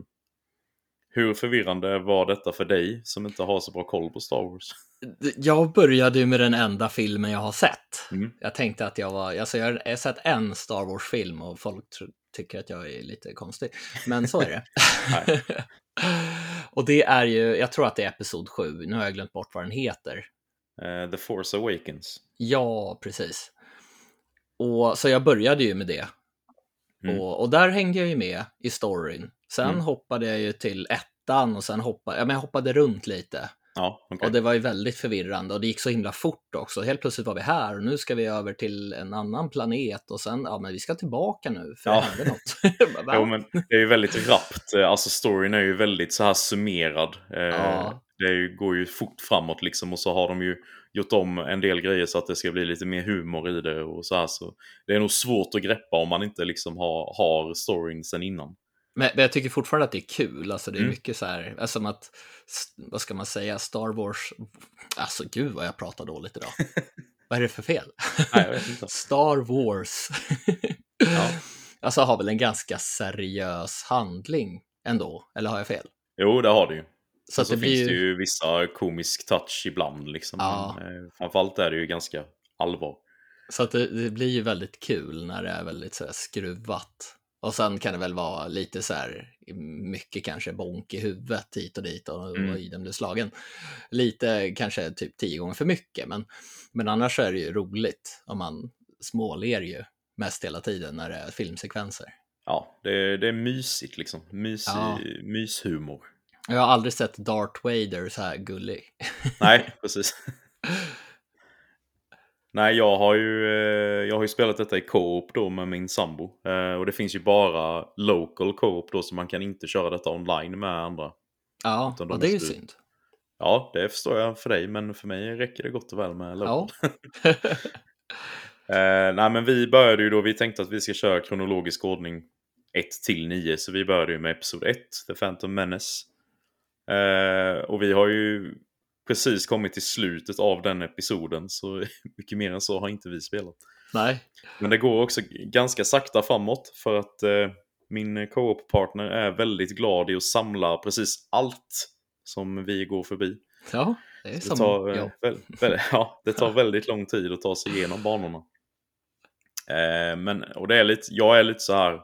Hur förvirrande var detta för dig som inte har så bra koll på Star Wars? Jag började ju med den enda filmen jag har sett. Mm. Jag tänkte att jag var, alltså jag har sett en Star Wars-film och folk tycker att jag är lite konstig. Men så är det. <laughs> <laughs> och det är ju, jag tror att det är Episod 7, nu har jag glömt bort vad den heter. Eh, The Force Awakens. Ja, precis. Och, så jag började ju med det. Mm. Och, och där hängde jag ju med i storyn. Sen Mm. hoppade jag ju till ettan och sen hoppade ja, men jag hoppade runt lite. Ja, okej. Och det var ju väldigt förvirrande och det gick så himla fort också. Helt plötsligt var vi här och nu ska vi över till en annan planet och sen, ja men vi ska tillbaka nu för Ja. det något. <laughs> Bara? Jo, men det är ju väldigt rappt. Alltså storyn är ju väldigt så här summerad. Eh, Ja. Det går ju fort framåt liksom och så har de ju gjort om en del grejer så att det ska bli lite mer humor i det och så här. Så det är nog svårt att greppa om man inte liksom har, har storyn sen innan. Men, men jag tycker fortfarande att det är kul. Alltså det är Mm. mycket så här, alltså som att, vad ska man säga, Star Wars, alltså gud vad jag pratar dåligt idag. <laughs> vad är det för fel? Nej. <laughs> Star Wars. <laughs> Ja. Alltså har väl en ganska seriös handling ändå, eller har jag fel? Jo, det har det ju. Så, Så, det finns blir det ju, ju vissa komisk touch ibland liksom. Ja. Men, eh, framförallt är det ju ganska allvar. så att det, det blir ju väldigt kul när det är väldigt så här skruvat. Och sen kan det väl vara lite så här, mycket kanske bonk i huvudet hit och dit och, Mm. i den blir slagen. Lite kanske typ tio gånger för mycket, men, men annars är det ju roligt. Och man småler ju mest hela tiden när det är filmsekvenser. Ja, det, det är mysigt liksom. Mysig, Ja. Myshumor. Jag har aldrig sett Darth Vader så här gullig. <laughs> Nej, precis. Nej, jag har ju, eh, jag har ju spelat detta i co-op då med min sambo. Eh, Och det finns ju bara local co-op då så man kan inte köra detta online med andra. Ja, de och det är ju synd. Ja, det förstår jag för dig, men för mig räcker det gott och väl med local. Ja. <laughs> Eh, nej, men vi började ju då, vi tänkte att vi ska köra kronologisk ordning 1 till 9. Så vi började ju med Episod 1, The Phantom Menace. Eh, och vi har ju precis kommit till slutet av den episoden. Så <laughs> mycket mer än så har inte vi spelat. Nej. Men det går också ganska sakta framåt för att eh, min co-op-partner är väldigt glad i att samla precis allt som vi går förbi. Ja, det är Det som tar, eh, väl, väl, <laughs> ja, det tar väldigt lång tid att ta sig igenom banorna. Eh, men, och det är lite, jag är lite så här.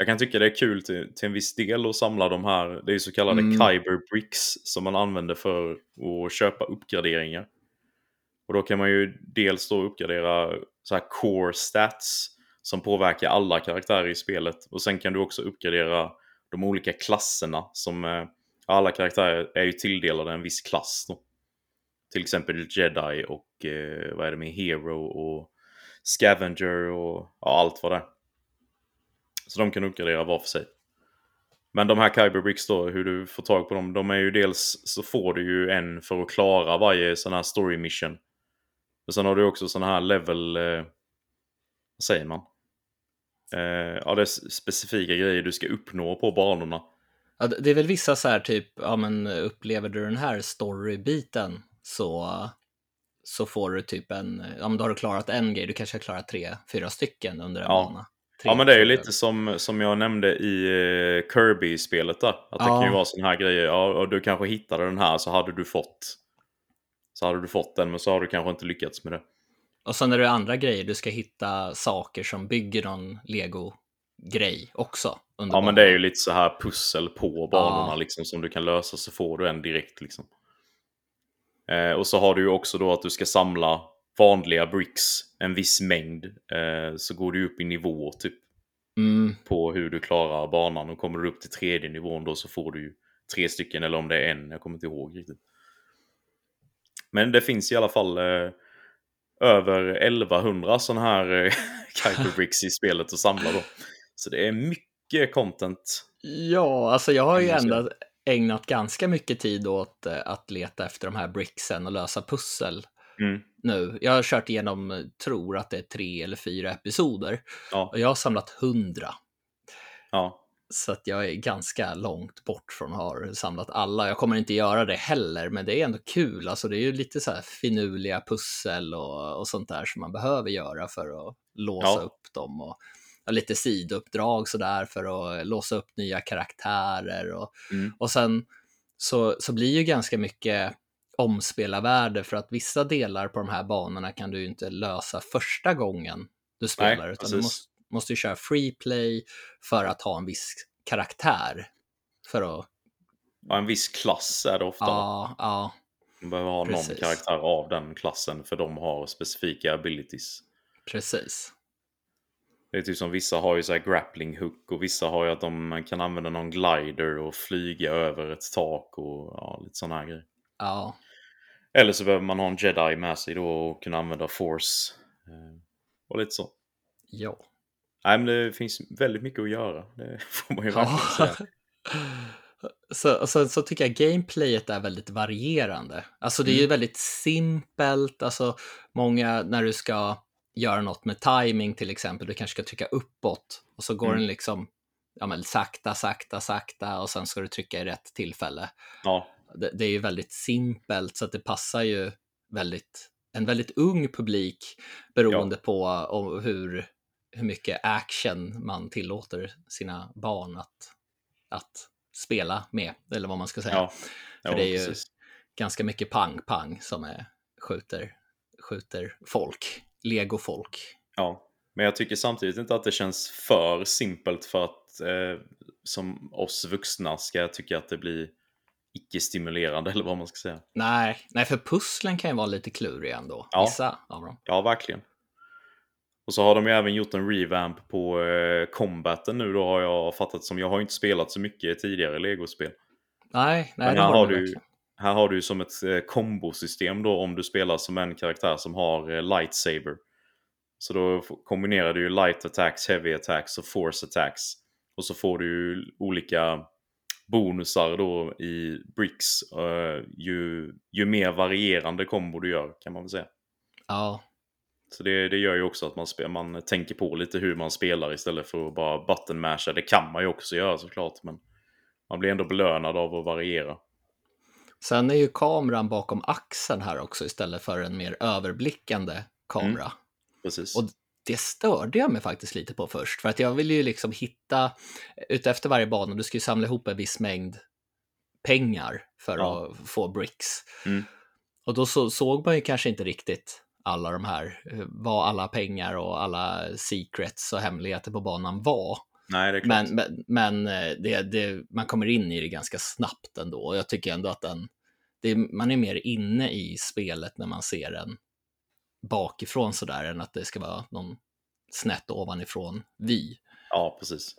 Jag kan tycka det är kul till, till en viss del att samla de här, det är så kallade Mm. Kyber Bricks som man använder för att köpa uppgraderingar. Och då kan man ju dels då uppgradera så här core stats som påverkar alla karaktärer i spelet. Och sen kan du också uppgradera de olika klasserna som eh, alla karaktärer är ju tilldelade en viss klass då. Till exempel Jedi och eh, vad är det med Hero och Scavenger och ja, allt vad det är. Så de kan uppgradera var för sig. Men de här Kyber Bricks då, hur du får tag på dem, de är ju dels så får du ju en för att klara varje sån här story mission. Och sen har du också sån här level, eh, vad säger man? Eh, ja, det är specifika grejer du ska uppnå på banorna. Ja, det det är väl vissa så här typ, ja men upplever du den här storybiten så, så får du typ en, ja men då har du klarat en grej, du kanske har klarat tre, fyra stycken under en Ja. bana. Ja men det är ju lite som, som jag nämnde i eh, Kirby-spelet där. Att det Ja. kan ju vara såna här grejer. Ja, och du kanske hittade den här så hade du fått så hade du fått den men så har du kanske inte lyckats med det. Och sen är det andra grejer, du ska hitta saker som bygger någon lego-grej också. Under Ja men banan. det är ju lite så här pussel på banorna Ja. liksom som du kan lösa så får du en direkt liksom. Eh, och så har du ju också då att du ska samla vanliga bricks en viss mängd. Eh, så går du upp i nivå typ Mm, på hur du klarar banan. Och kommer du upp till tredje nivån då så får du ju tre stycken eller om det är en, jag kommer inte ihåg riktigt. Men det finns i alla fall eh, över 1100 sådana här eh, <laughs> Kyber Bricks i spelet att samla då. Så det är mycket content. Ja, alltså jag har ju ändå ägnat ganska mycket tid åt eh, att leta efter de här bricksen och lösa pussel Mm. nu. Jag har kört igenom, eh, tror att det är tre eller fyra episoder Ja, och jag har samlat hundra. ja, Så att jag är ganska långt bort från att ha samlat alla. Jag kommer inte göra det heller, men det är ändå kul. Alltså det är ju lite så här finurliga pussel och, och sånt där som man behöver göra för att låsa Ja. upp dem. Och, och lite sidouppdrag sådär för att låsa upp nya karaktärer. Och, Mm. och sen så, så blir ju ganska mycket omspelarvärde för att vissa delar på de här banorna kan du ju inte lösa första gången du spelar, Nej, utan du precis. måste, måste ju köra free play för att ha en viss karaktär. För att, ja, en viss klass är det ofta. ja, ja, Man behöver ha någon precis. karaktär av den klassen för de har specifika abilities. precis. Det är typ som vissa har ju så här grappling hook och vissa har ju att de kan använda någon glider och flyga över ett tak och ja, lite sådana här grejer. Ja, Eller så behöver man ha en jedi med sig då och kunna använda force. eh, Och lite så. ja. Nej men det finns väldigt mycket att göra. Det får man ju ja. säga. <laughs> Så, så, så tycker jag gameplayet är väldigt varierande. Alltså det är ju Mm. väldigt simpelt, alltså många när du ska göra något med timing till exempel, du kanske ska trycka uppåt och så går Mm. den liksom ja, men sakta, sakta, sakta och sen ska du trycka i rätt tillfälle. Ja, Det, det är ju väldigt simpelt så att det passar ju väldigt, en väldigt ung publik beroende på om, hur, hur mycket action man tillåter sina barn att, att spela med, eller vad man ska säga. ja. För ja det är ju- precis. Ganska mycket pang-pang som är, skjuter, skjuter folk, legofolk. Ja. Men jag tycker samtidigt inte att det känns för simpelt för att eh, som oss vuxna ska tycka att det blir icke-stimulerande <laughs> eller vad man ska säga. Nej, nej, för pusslen kan ju vara lite kluriga ändå, Ja. vissa av dem. Ja, verkligen. Och så har de ju även gjort en revamp på eh, combaten nu då har jag fattat som. Jag har ju inte spelat så mycket tidigare legospel. Nej, nej, Men här har har, du, verkligen. här har du som ett eh, kombosystem då om du spelar som en karaktär som har eh, lightsaber. Så då kombinerar du ju light attacks, heavy attacks och force attacks. Och så får du ju olika bonusar då i bricks eh, ju, ju mer varierande kombo du gör kan man väl säga. Ja. Så det, det gör ju också att man, spel, man tänker på lite hur man spelar istället för att bara button masha. Det kan man ju också göra såklart, men man blir ändå belönad av att variera. Sen är ju kameran bakom axeln här också istället för en mer överblickande kamera. Mm, precis. Och det störde jag mig faktiskt lite på först, för att jag vill ju liksom hitta, utefter varje bana, du ska ju samla ihop en viss mängd pengar för ja. att få bricks. Mm. Och då så, såg man ju kanske inte riktigt alla de här, eh, vad alla pengar och alla secrets och hemligheter på banan var. Nej. Men, men, men eh, det, det, man kommer in i det ganska snabbt ändå. Och jag tycker ändå att den, det, man är mer inne i spelet när man ser den bakifrån sådär än att det ska vara någon snett ovanifrån vy. Ja, precis.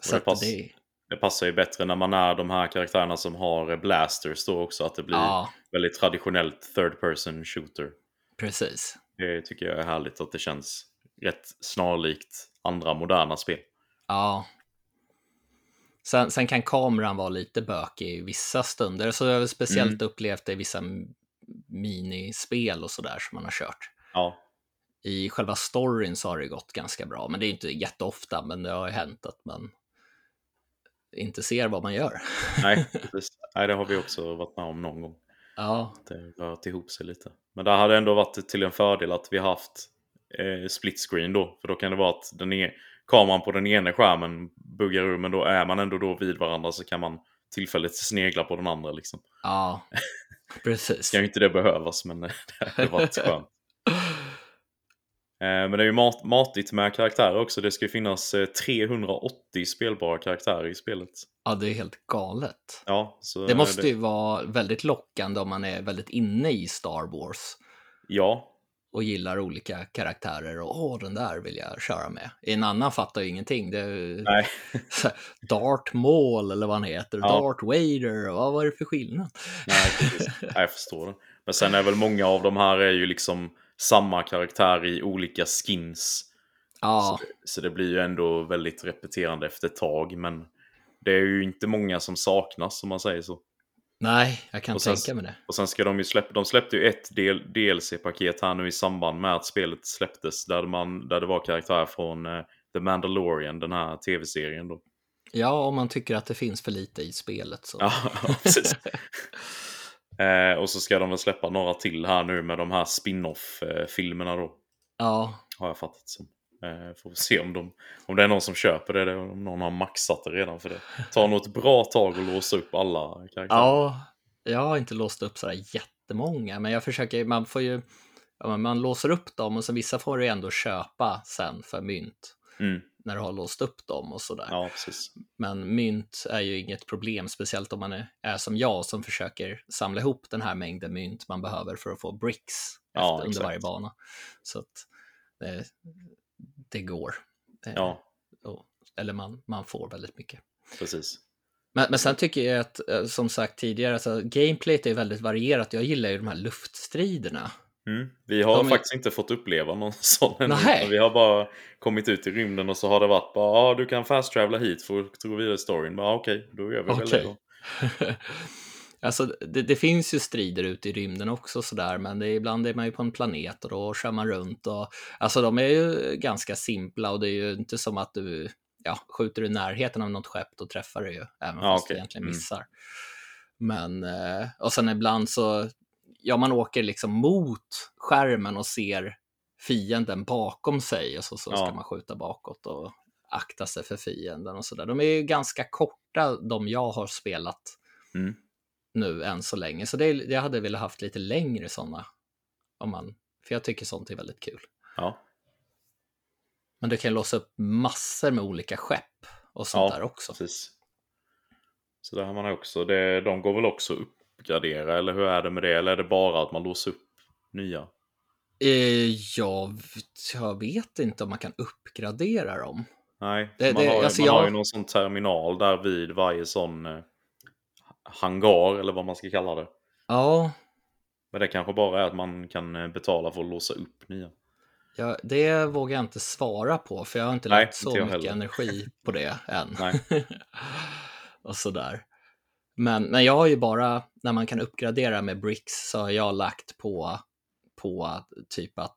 Så det, pass, det... det, passar ju bättre när man är de här karaktärerna som har blasters då också, att det blir ja. väldigt traditionellt third person shooter. Precis. Det tycker jag är härligt att det känns rätt snarlikt andra moderna spel. Ja. Sen, sen kan kameran vara lite bökig i vissa stunder, så jag har speciellt mm. upplevt det i vissa minispel och sådär som man har kört. Ja. I själva storyn så har det gått ganska bra, men det är inte jätteofta, men det har ju hänt att man inte ser vad man gör. Nej, <laughs> precis. Nej, det har vi också varit med om någon gång. Ja. Det har rört ihop sig lite. Men det hade ändå varit till en fördel att vi haft eh, split screen då. För då kan det vara att den är, kameran på den ena skärmen buggar ur men då är man ändå då vid varandra så kan man tillfälligt snegla på den andra liksom. Ja, <laughs> precis. Ska ju inte det behövas men <laughs> det hade varit skönt. Eh, men det är ju mat matigt med karaktärer också. Det ska ju finnas 380 eh, spelbara karaktärer i spelet. Ja, det är helt galet. Ja, det måste det... ju vara väldigt lockande om man är väldigt inne i Star Wars. Ja. Och gillar olika karaktärer och åh, den där vill jag köra med. En annan fattar ju ingenting. Det är. <laughs> Dart Maul eller vad han heter. Ja. Dart Vader, vad var det för skillnad? Nej, Nej, jag förstår det. Men sen är väl många av de här är ju liksom samma karaktär i olika skins. Ja. Så, så, det blir ju ändå väldigt repeterande efter ett tag. Men det är ju inte många som saknas om man säger så. Nej, jag kan sen, tänka mig det. Och sen ska de ju släppa, de släppte ju ett del, DLC-paket här nu i samband med att spelet släpptes. Där, man, där det var karaktärer från uh, The Mandalorian, den här tv-serien då. Ja, om man tycker att det finns för lite i spelet så. <laughs> Ja, precis. <laughs> Eh, och så ska de väl släppa några till här nu med de här spin-off-filmerna då. Ja. Har jag fattat som. Eh, får se om, de, om det är någon som köper det, om någon har maxat det redan för det. tar nog ett bra tag att låsa upp alla karaktärer. Ja, jag har inte låst upp sådär jättemånga, men jag försöker, man får ju, man låser upp dem och så vissa får du ändå köpa sen för mynt. Mm när du har låst upp dem och sådär. Ja. Men mynt är ju inget problem, speciellt om man är, är, som jag som försöker samla ihop den här mängden mynt man behöver för att få bricks ja, efter, under varje bana. Så att det, går. Ja. Och, eller man, man får väldigt mycket. Precis. Men, men sen tycker jag att, eh, som sagt tidigare, alltså, gameplayet är väldigt varierat. Jag gillar ju de här luftstriderna. Mm. Vi har de faktiskt inte fått uppleva någon <laughs> sån ännu. Vi har bara kommit ut i rymden och så har det varit bara ja, ah, du kan fast travela hit för att gå vidare i storyn. Okej, okay, då gör vi okay. väl det <laughs> Alltså, det, det, finns ju strider ute i rymden också sådär, men det ibland är man ju på en planet och då kör man runt och alltså de är ju ganska simpla och det är ju inte som att du ja, skjuter i närheten av något skepp då träffar du ju, även ja, fast okay. du egentligen mm. missar. Mm. Men, eh, och sen ibland så ja, man åker liksom mot skärmen och ser fienden bakom sig och så, så ja. ska man skjuta bakåt och akta sig för fienden och sådär. De är ju ganska korta, de jag har spelat mm. Nu än så länge. Så det, jag hade velat haft lite längre sådana. Om man, för jag tycker sånt är väldigt kul. Ja. Men du kan låsa upp massor med olika skepp och sånt ja, där också. Precis. Så där har man också, det, de går väl också upp uppgradera eller hur är det med det? Eller är det bara att man låser upp nya? Eh, jag, jag vet inte om man kan uppgradera dem. Nej, det, man, det, har, alltså man jag... har ju någon sån terminal där vid varje sån eh, hangar eller vad man ska kalla det. Ja. Men det kanske bara är att man kan eh, betala för att låsa upp nya. Ja, det vågar jag inte svara på för jag har inte lagt så mycket heller. energi på det <laughs> än. Nej. <laughs> och sådär. Men, men jag har ju bara, när man kan uppgradera med bricks, så har jag lagt på, på typ att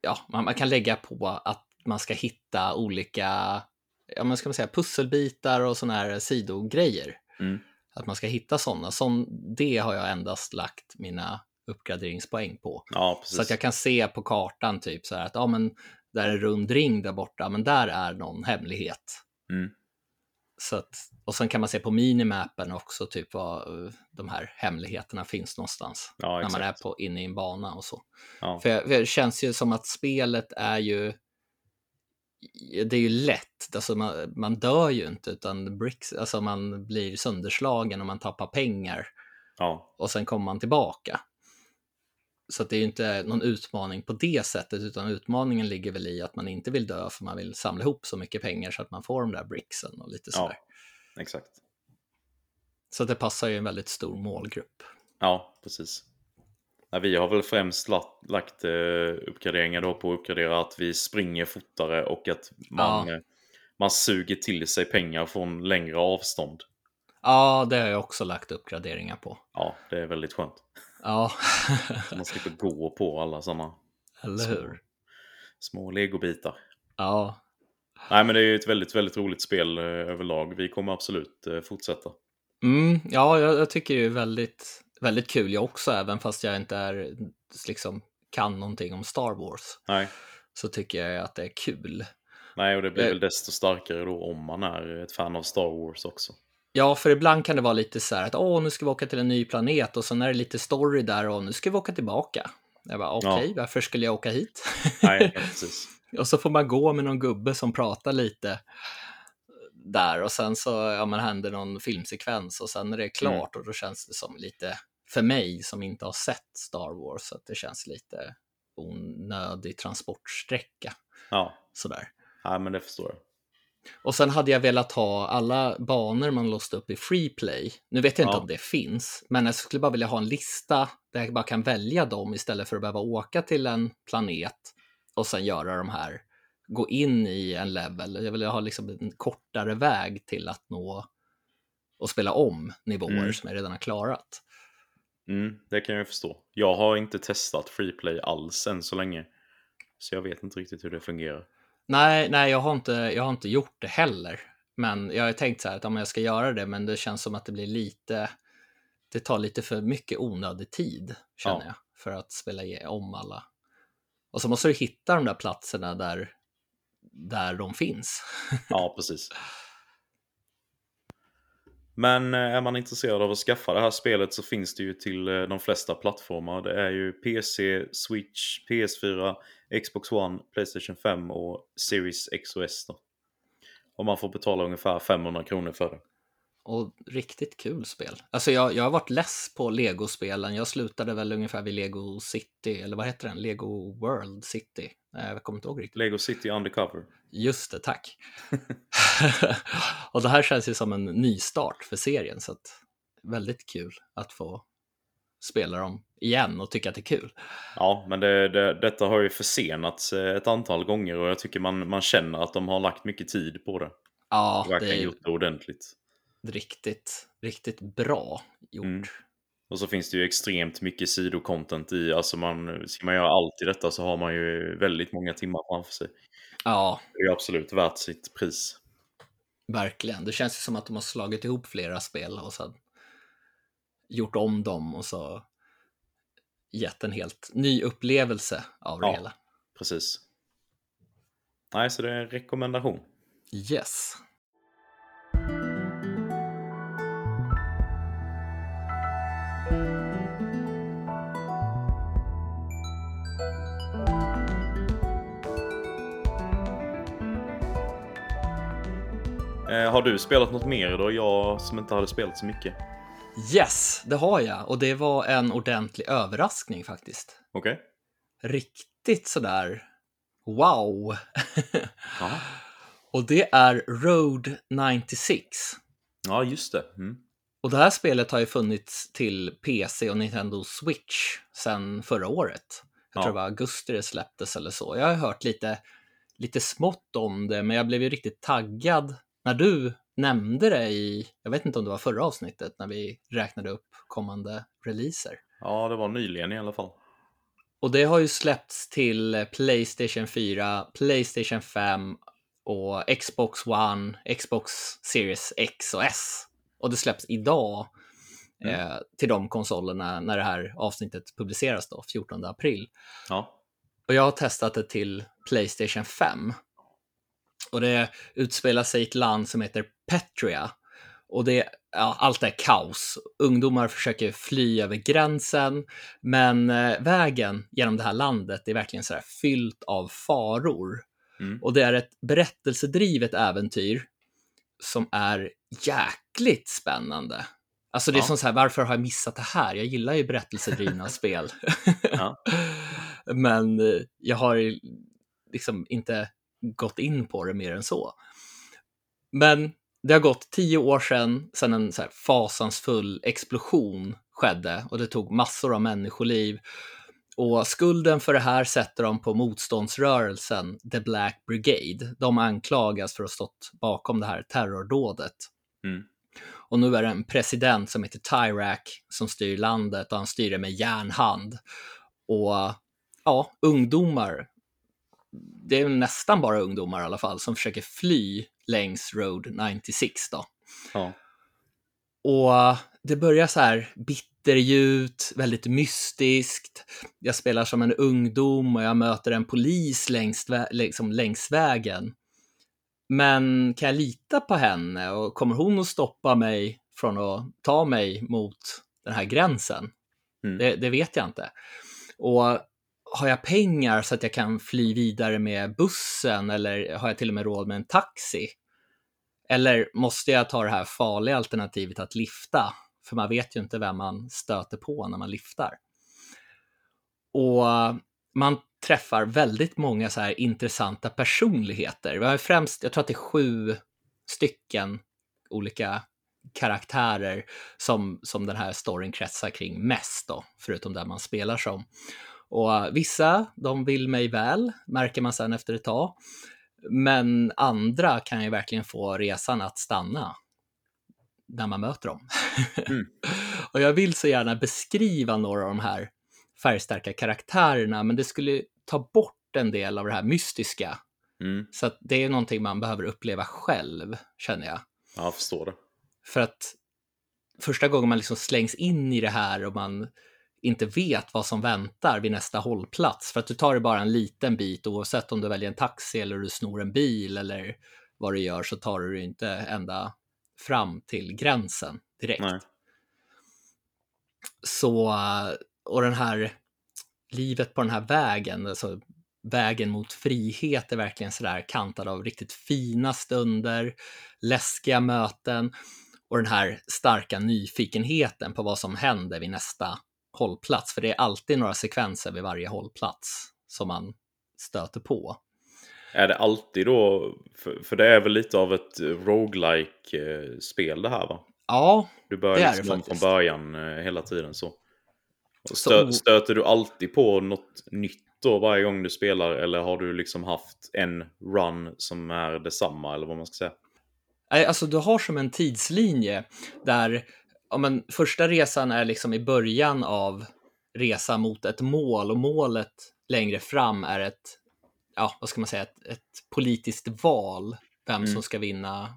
ja, man, man kan lägga på att man ska hitta olika, ja men ska man säga pusselbitar och sådana här sidogrejer. Mm. Att man ska hitta sådana. Sån, det har jag endast lagt mina uppgraderingspoäng på. Ja. Så att jag kan se på kartan typ så här att ja, men där är en rund ring där borta, men där är någon hemlighet. Mm. Så att, och sen kan man se på minimappen också typ var eh, de här hemligheterna finns någonstans. Ja, när man är på, inne i en bana och så. Ja. För, för det känns ju som att spelet är ju det är ju lätt, alltså man, man dör ju inte utan bricks, alltså man blir sönderslagen och man tappar pengar ja, och sen kommer man tillbaka. Så det är ju inte någon utmaning på det sättet, utan utmaningen ligger väl i att man inte vill dö för man vill samla ihop så mycket pengar så att man får de där bricksen och lite Ja. sådär. exakt. Så det passar ju en väldigt stor målgrupp. Ja, precis. Nej, vi har väl främst lagt, lagt eh, uppgraderingar då på att uppgradera att vi springer fortare och att man, Ja. eh, man suger till sig pengar från längre avstånd. Ja, det har jag också lagt uppgraderingar på. Ja, det är väldigt skönt. Ja, <laughs> man slipper gå på alla sådana eller små, hur? små legobitar. Ja, Nej, men det är ju ett väldigt, väldigt roligt spel eh, överlag. Vi kommer absolut fortsätta. mm, ja jag, jag tycker är väldigt, väldigt kul jag också, även fast jag inte är, liksom, kan någonting om Star Wars. Nej, Så tycker jag att det är kul. Nej och det blir Eh. väl desto starkare då om man är ett fan av Star Wars också. Ja, för ibland kan det vara lite så här att åh, nu ska vi åka till en ny planet och sen är det lite story där och nu ska vi åka tillbaka. Jag bara okej, varför skulle jag åka hit? Nej, <laughs> ja, precis. och så får man gå med någon gubbe som pratar lite där och sen så ja, men händer någon filmsekvens och sen är det klart och då känns det som lite för mig som inte har sett Star Wars att det känns lite onödig transportsträcka Ja, sådär. Nej, men det förstår jag. Och sen hade jag velat ha alla banor man låste upp i Freeplay. Nu vet jag inte Ja. om det finns, men jag skulle bara vilja ha en lista där jag bara kan välja dem istället för att behöva åka till en planet och sen göra de här, gå in i en level. Jag vill ha liksom en kortare väg till att nå och spela om nivåer Mm. som jag redan har klarat. Mm, det kan jag förstå. Jag har inte testat Freeplay alls än så länge. Så jag vet inte riktigt hur det fungerar. Nej, nej, jag har inte, jag har inte gjort det heller. Men jag har tänkt så här att om jag ska göra det, men det känns som att det blir lite, det tar lite för mycket onödig tid, känner Ja. jag, för att spela om alla. Och så måste du hitta de där platserna där, där de finns. Ja, precis. Men eh, är man intresserad av att skaffa det här spelet så finns det ju till eh, de flesta plattformar. Det är ju PC, Switch, PS4, Xbox One, Playstation 5 och Series X och S. Då. Och man får betala ungefär 500 kronor för det. Och riktigt kul spel. Alltså jag, jag har varit less på Lego-spelen. Jag slutade väl ungefär vid Lego City, eller vad heter den? Lego World City. Nej, jag kommer inte ihåg riktigt. Lego City Undercover. Just det, tack. <laughs> <laughs> och det här känns ju som en nystart för serien, så att väldigt kul att få spela dem igen och tycka att det är kul. Ja, men det, det, detta har ju försenats eh, ett antal gånger och jag tycker man, man känner att de har lagt mycket tid på det. Ja, det är gjort det ordentligt. Riktigt, riktigt bra gjort. Mm. Och så finns det ju extremt mycket sidocontent i, alltså man, ska man göra allt i detta så har man ju väldigt många timmar framför sig. Ja, Det är ju absolut värt sitt pris. verkligen. Det känns ju som att de har slagit ihop flera spel och sen gjort om dem och så gett en helt ny upplevelse av det Ja. hela. Precis. Nej, så det är en rekommendation. Yes. Har du spelat något mer då? Jag som inte hade spelat så mycket. Yes, det har jag. Och det var en ordentlig överraskning faktiskt. Okej? Riktigt sådär wow. <laughs> Ja. och det är Road 96. ja, just det. Mm. Och det här spelet har ju funnits till PC och Nintendo Switch sedan förra året. Jag Ja. tror det var augusti det släpptes eller så. Jag har hört lite, lite smått om det, men jag blev ju riktigt taggad när du nämnde det i, jag vet inte om det var förra avsnittet, när vi räknade upp kommande releaser. Ja, det var nyligen i alla fall. Och det har ju släppts till Playstation 4, Playstation 5 och Xbox One, Xbox Series X och S. Och det släpps idag mm. eh, till de konsolerna när det här avsnittet publiceras då, 14 april. Ja. Och jag har testat det till Playstation 5. Och det utspelar sig i ett land som heter Petria. Och det, ja, allt är kaos. Ungdomar försöker fly över gränsen, men eh, vägen genom det här landet är verkligen så här fyllt av faror. Mm. Och det är ett berättelsedrivet äventyr som är jäkligt spännande. Alltså det är ja. som så här, varför har jag missat det här? Jag gillar ju berättelsedrivna <laughs> spel. <laughs> Men eh, jag har liksom inte gått in på det mer än så. Men det har gått tio år sedan, sedan en så fasansfull explosion skedde och det tog massor av människoliv. Och skulden för det här sätter de på motståndsrörelsen The Black Brigade. De anklagas för att ha stått bakom det här terrordådet. Mm. Och nu är det en president som heter Tyrak som styr landet och han styr det med järnhand. Och ja, ungdomar, det är nästan bara ungdomar i alla fall, som försöker fly längs Road 96 då. Ja. Och det börjar så här bitterljut, väldigt mystiskt. Jag spelar som en ungdom och jag möter en polis längs, liksom längs vägen. Men kan jag lita på henne och kommer hon att stoppa mig från att ta mig mot den här gränsen? Mm. Det, det, vet jag inte. Och har jag pengar så att jag kan fly vidare med bussen eller har jag till och med råd med en taxi? Eller måste jag ta det här farliga alternativet att lifta? För man vet ju inte vem man stöter på när man liftar. Och man träffar väldigt många så här intressanta personligheter. Vi har främst, jag tror att det är sju stycken olika karaktärer som, som den här storyn kretsar kring mest då, förutom där man spelar som. Och vissa, de vill mig väl, märker man sen efter ett tag. Men andra kan ju verkligen få resan att stanna när man möter dem. Mm. <laughs> och jag vill så gärna beskriva några av de här färgstarka karaktärerna, men det skulle ta bort en del av det här mystiska. Mm. Så det är någonting man behöver uppleva själv, känner jag. Ja, jag förstår det. För att första gången man liksom slängs in i det här och man inte vet vad som väntar vid nästa hållplats. För att du tar det bara en liten bit oavsett om du väljer en taxi eller du snor en bil eller vad du gör så tar du inte ända fram till gränsen direkt. Nej. Så, och den här livet på den här vägen, alltså vägen mot frihet är verkligen sådär kantad av riktigt fina stunder, läskiga möten och den här starka nyfikenheten på vad som händer vid nästa hållplats, för det är alltid några sekvenser vid varje hållplats som man stöter på. Är det alltid då, för, för det är väl lite av ett roguelike eh, spel det här va? Ja, Du börjar det liksom det från början eh, hela tiden så. Stö, stöter du alltid på något nytt då varje gång du spelar eller har du liksom haft en run som är detsamma eller vad man ska säga? Alltså du har som en tidslinje där ja, men första resan är liksom i början av resa mot ett mål och målet längre fram är ett, ja, vad ska man säga, ett, ett politiskt val, vem mm. som ska vinna,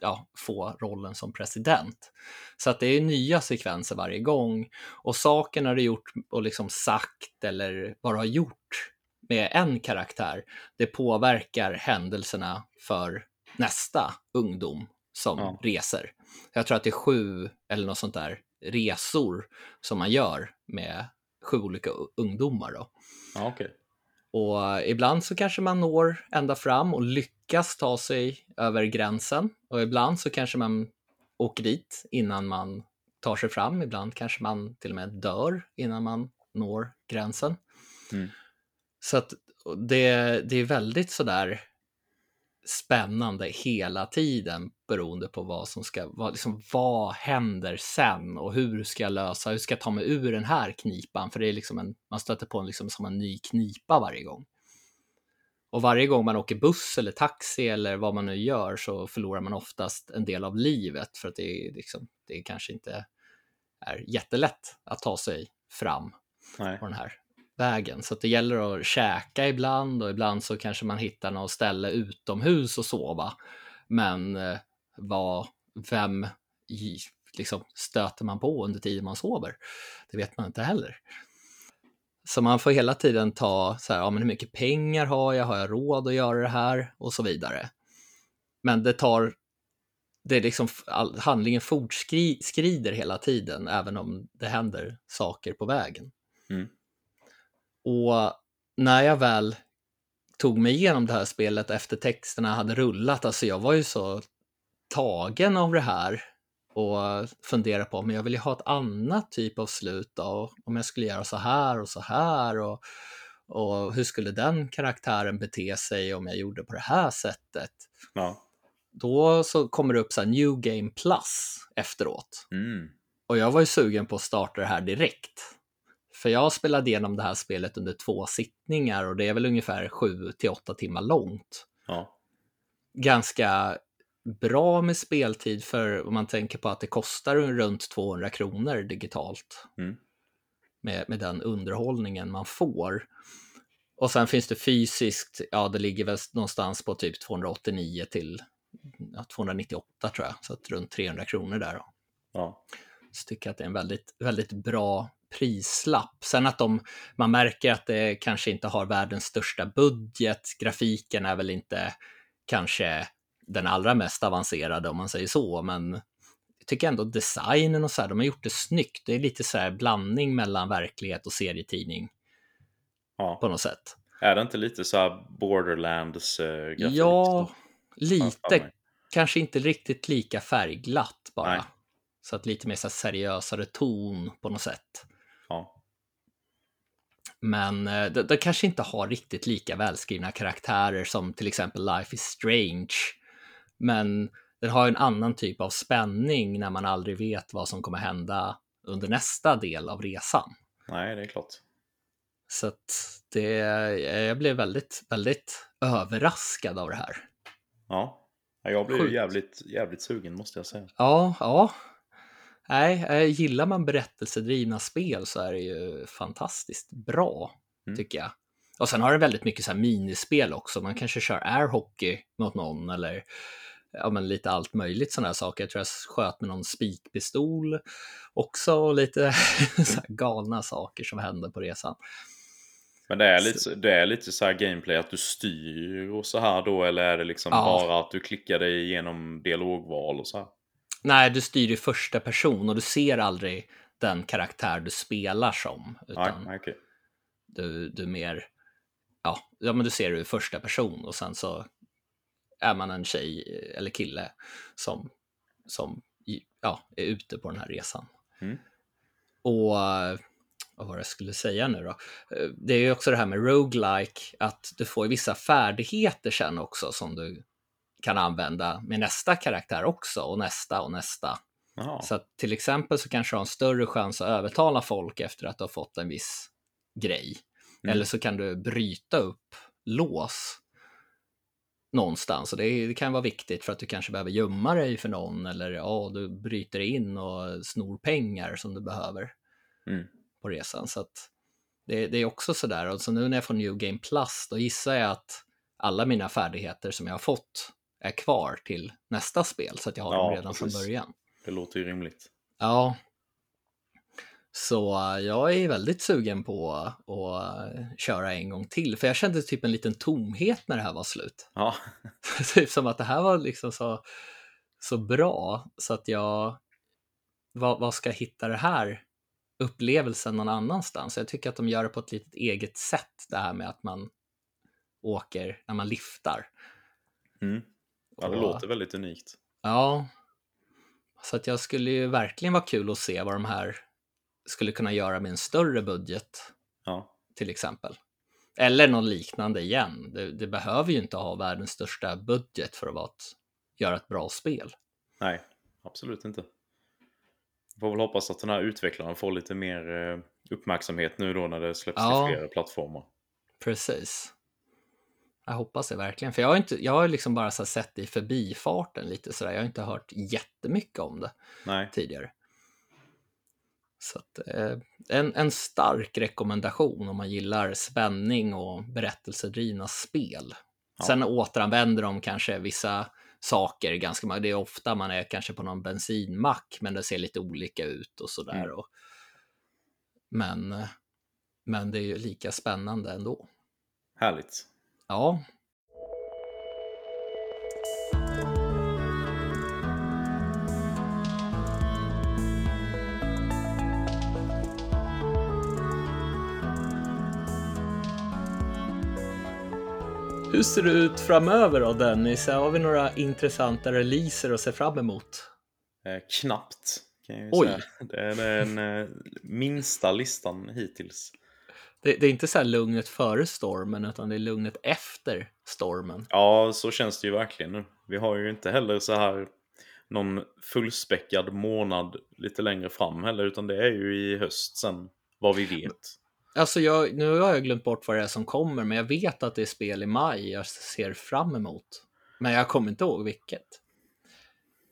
ja, få rollen som president. Så att det är nya sekvenser varje gång och sakerna du gjort och liksom sagt eller vad du har gjort med en karaktär, det påverkar händelserna för nästa ungdom som ja. reser. Jag tror att det är sju eller något sånt där resor som man gör med sju olika ungdomar. Då. Ja, okay. Och ibland så kanske man når ända fram och lyckas ta sig över gränsen och ibland så kanske man åker dit innan man tar sig fram. Ibland kanske man till och med dör innan man når gränsen. Mm. Så att det, det är väldigt sådär spännande hela tiden beroende på vad som ska, vad, liksom, vad händer sen och hur ska jag lösa, hur ska jag ta mig ur den här knipan? För det är liksom en, man stöter på en, liksom, som en ny knipa varje gång. Och varje gång man åker buss eller taxi eller vad man nu gör så förlorar man oftast en del av livet för att det, är liksom, det kanske inte är jättelätt att ta sig fram Nej. på den här vägen. Så det gäller att käka ibland och ibland så kanske man hittar något ställe utomhus och sova. Men eh, vad, vem liksom, stöter man på under tiden man sover? Det vet man inte heller. Så man får hela tiden ta så här, ja, men hur mycket pengar har jag? Har jag råd att göra det här? Och så vidare. Men det tar, det är liksom, all, handlingen fortskrider hela tiden, även om det händer saker på vägen. Mm. Och när jag väl tog mig igenom det här spelet efter texterna hade rullat, alltså jag var ju så tagen av det här och fundera på om jag vill ha ett annat typ av slut då, om jag skulle göra så här och så här och, och hur skulle den karaktären bete sig om jag gjorde på det här sättet? Ja. Då så kommer det upp så New Game Plus efteråt. Mm. Och jag var ju sugen på att starta det här direkt. För jag spelade igenom det här spelet under två sittningar och det är väl ungefär 7 till 8 timmar långt. Ja. Ganska bra med speltid för om man tänker på att det kostar runt 200 kronor digitalt. Mm. Med, med den underhållningen man får. Och sen finns det fysiskt, ja det ligger väl någonstans på typ 289 till ja, 298 tror jag, så att runt 300 kronor där. Då. Ja. Så tycker jag att det är en väldigt, väldigt bra prislapp. Sen att de, man märker att det kanske inte har världens största budget, grafiken är väl inte kanske den allra mest avancerade om man säger så, men jag tycker ändå designen och så här, de har gjort det snyggt. Det är lite så här blandning mellan verklighet och serietidning. Ja. På något sätt. Är det inte lite så här Borderlands eh, grafik? Ja, lite. Kanske inte riktigt lika färgglatt bara. Nej. Så att lite mer så seriösare ton på något sätt. Men eh, det, det kanske inte har riktigt lika välskrivna karaktärer som till exempel Life is Strange. Men den har en annan typ av spänning när man aldrig vet vad som kommer hända under nästa del av resan. Nej, det är klart. Så att det, jag blev väldigt, väldigt överraskad av det här. Ja. Ja, Jag blev ju Sjukt. jävligt, jävligt sugen måste jag säga. Ja, ja. Nej, eh, gillar man berättelsedrivna spel så är det ju fantastiskt bra, Mm. tycker jag. Och sen har det väldigt mycket så här minispel också. Man kanske kör airhockey mot någon eller ja, men lite allt möjligt sådana här saker. Jag tror jag sköt med någon spikpistol också och lite <laughs> så galna saker som hände på resan. Men det är lite, det är lite så här gameplay att du styr och så här då eller är det liksom Ja. bara att du klickar dig igenom dialogval och så här? Nej, du styr i första person och du ser aldrig den karaktär du spelar som. Utan nej, okej. du, du mer, ja, ja, men du ser det i första person och sen så är man en tjej eller kille som, som ja, är ute på den här resan. Mm. Och eh, vad var det jag skulle säga nu då? Eh, Det är ju också det här med roguelike, att du får vissa färdigheter sen också som du kan använda med nästa karaktär också och nästa och nästa. Jaha. Så till exempel så kanske du har en större chans att övertala folk efter att du har fått en viss grej. Mm. Eller så kan du bryta upp lås någonstans. Och det, kan vara viktigt för att du kanske behöver gömma dig för någon eller ja, du bryter in och snor pengar som du behöver Mm. på resan. Så det, det är också sådär. Och så nu när jag får New Game Plus, då gissar jag att alla mina färdigheter som jag har fått är kvar till nästa spel, så att jag har Ja, dem redan precis. från början. Det låter ju rimligt. Ja. Så äh, jag är väldigt sugen på att äh, köra en gång till, för jag kände typ en liten tomhet när det här var slut. Ja, <laughs> typ som att det här var liksom så, så bra, så att jag, vad, vad ska jag hitta det här upplevelsen någon annanstans? Jag tycker att de gör det på ett litet eget sätt, det här med att man åker när man liftar. mm. Ja det låter väldigt unikt. Ja, så att jag skulle ju verkligen vara kul att se vad de här skulle kunna göra med en större budget Ja, till exempel. Eller något liknande igen. Det, det behöver ju inte ha världens största budget för att vara ett, göra ett bra spel. nej, absolut inte. Får väl hoppas att den här utvecklaren får lite mer eh, uppmärksamhet nu då när det släpps Ja. till flera plattformar. Precis. Jag hoppas det verkligen, för jag har, inte, jag har liksom bara sett det i förbifarten lite sådär. Jag har inte hört jättemycket om det Nej, tidigare. Så att, eh, en, en stark rekommendation om man gillar spänning och berättelsedrivna spel. Ja. Sen återanvänder de kanske vissa saker ganska Det är ofta man är kanske på någon bensinmack, men det ser lite olika ut och sådär. Mm. Och, men, eh, men det är ju lika spännande ändå. Härligt. Ja, Hur ser det ut framöver då Dennis? Har vi några intressanta releaser att se fram emot? Eh, knappt, kan jag ju Oj. säga. Det är den eh, minsta listan hittills. Det, det är inte så här lugnet före stormen, utan det är lugnet efter stormen. Ja, så känns det ju verkligen nu. Vi har ju inte heller så här någon fullspäckad månad lite längre fram heller, utan det är ju i höst sen, vad vi vet. Alltså jag, nu har jag glömt bort vad det är som kommer, men jag vet att det är spel i maj jag ser fram emot. Men jag kommer inte ihåg vilket.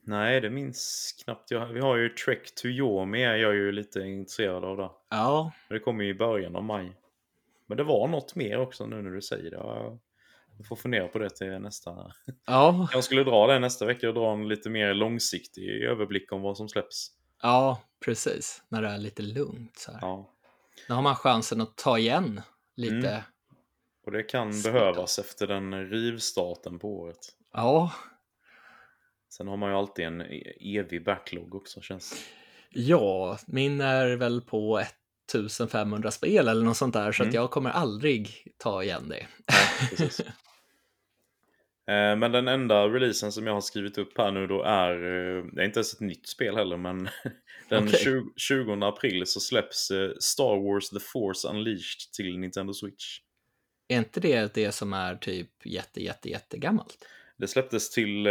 Nej, det minns knappt jag. Vi har ju Trek to Yomi, är jag ju lite intresserad av det. Ja, det kommer ju i början av maj. Men det var något mer också nu när du säger det. Jag får fundera på det till nästa. ja, <laughs> Jag skulle dra det nästa vecka och dra en lite mer långsiktig överblick om vad som släpps. ja, precis. När det är lite lugnt så här. Ja. Nu har man chansen att ta igen lite. Mm. Och det kan Spel. behövas efter den rivstarten på året. Ja, Sen har man ju alltid en e- evig backlog också känns. Ja, min är väl på 1500 spel eller något sånt där, så att Mm. jag kommer aldrig ta igen det. Ja. <laughs> Eh, Men den enda releasen som jag har skrivit upp här nu då är, eh, det är inte ens ett nytt spel heller, men <laughs> den Okej. 20, 20 april så släpps eh, Star Wars The Force Unleashed till Nintendo Switch. Är inte det det som är typ jätte, jätte, jättegammalt? Det släpptes till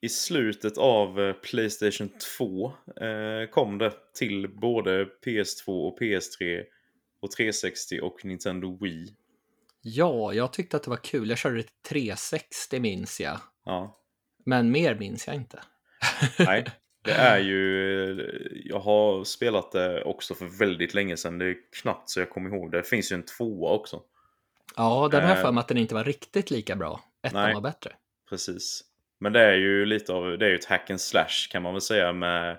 i slutet av eh, Playstation 2 eh, kom det till både PS2 och PS3 och 360 och Nintendo Wii. Ja, jag tyckte att det var kul. Jag körde det till 360 minns jag, Ja, men mer minns jag inte. nej. Det <laughs> är ju, eh, jag har spelat det också för väldigt länge sedan. Det är knappt så jag kommer ihåg det. Det finns ju en tvåa också. Ja, den har jag Eh. för mig att den inte var riktigt lika bra. Ettan var bättre. Precis. Men det är ju lite av, det är ju ett hack and slash kan man väl säga med,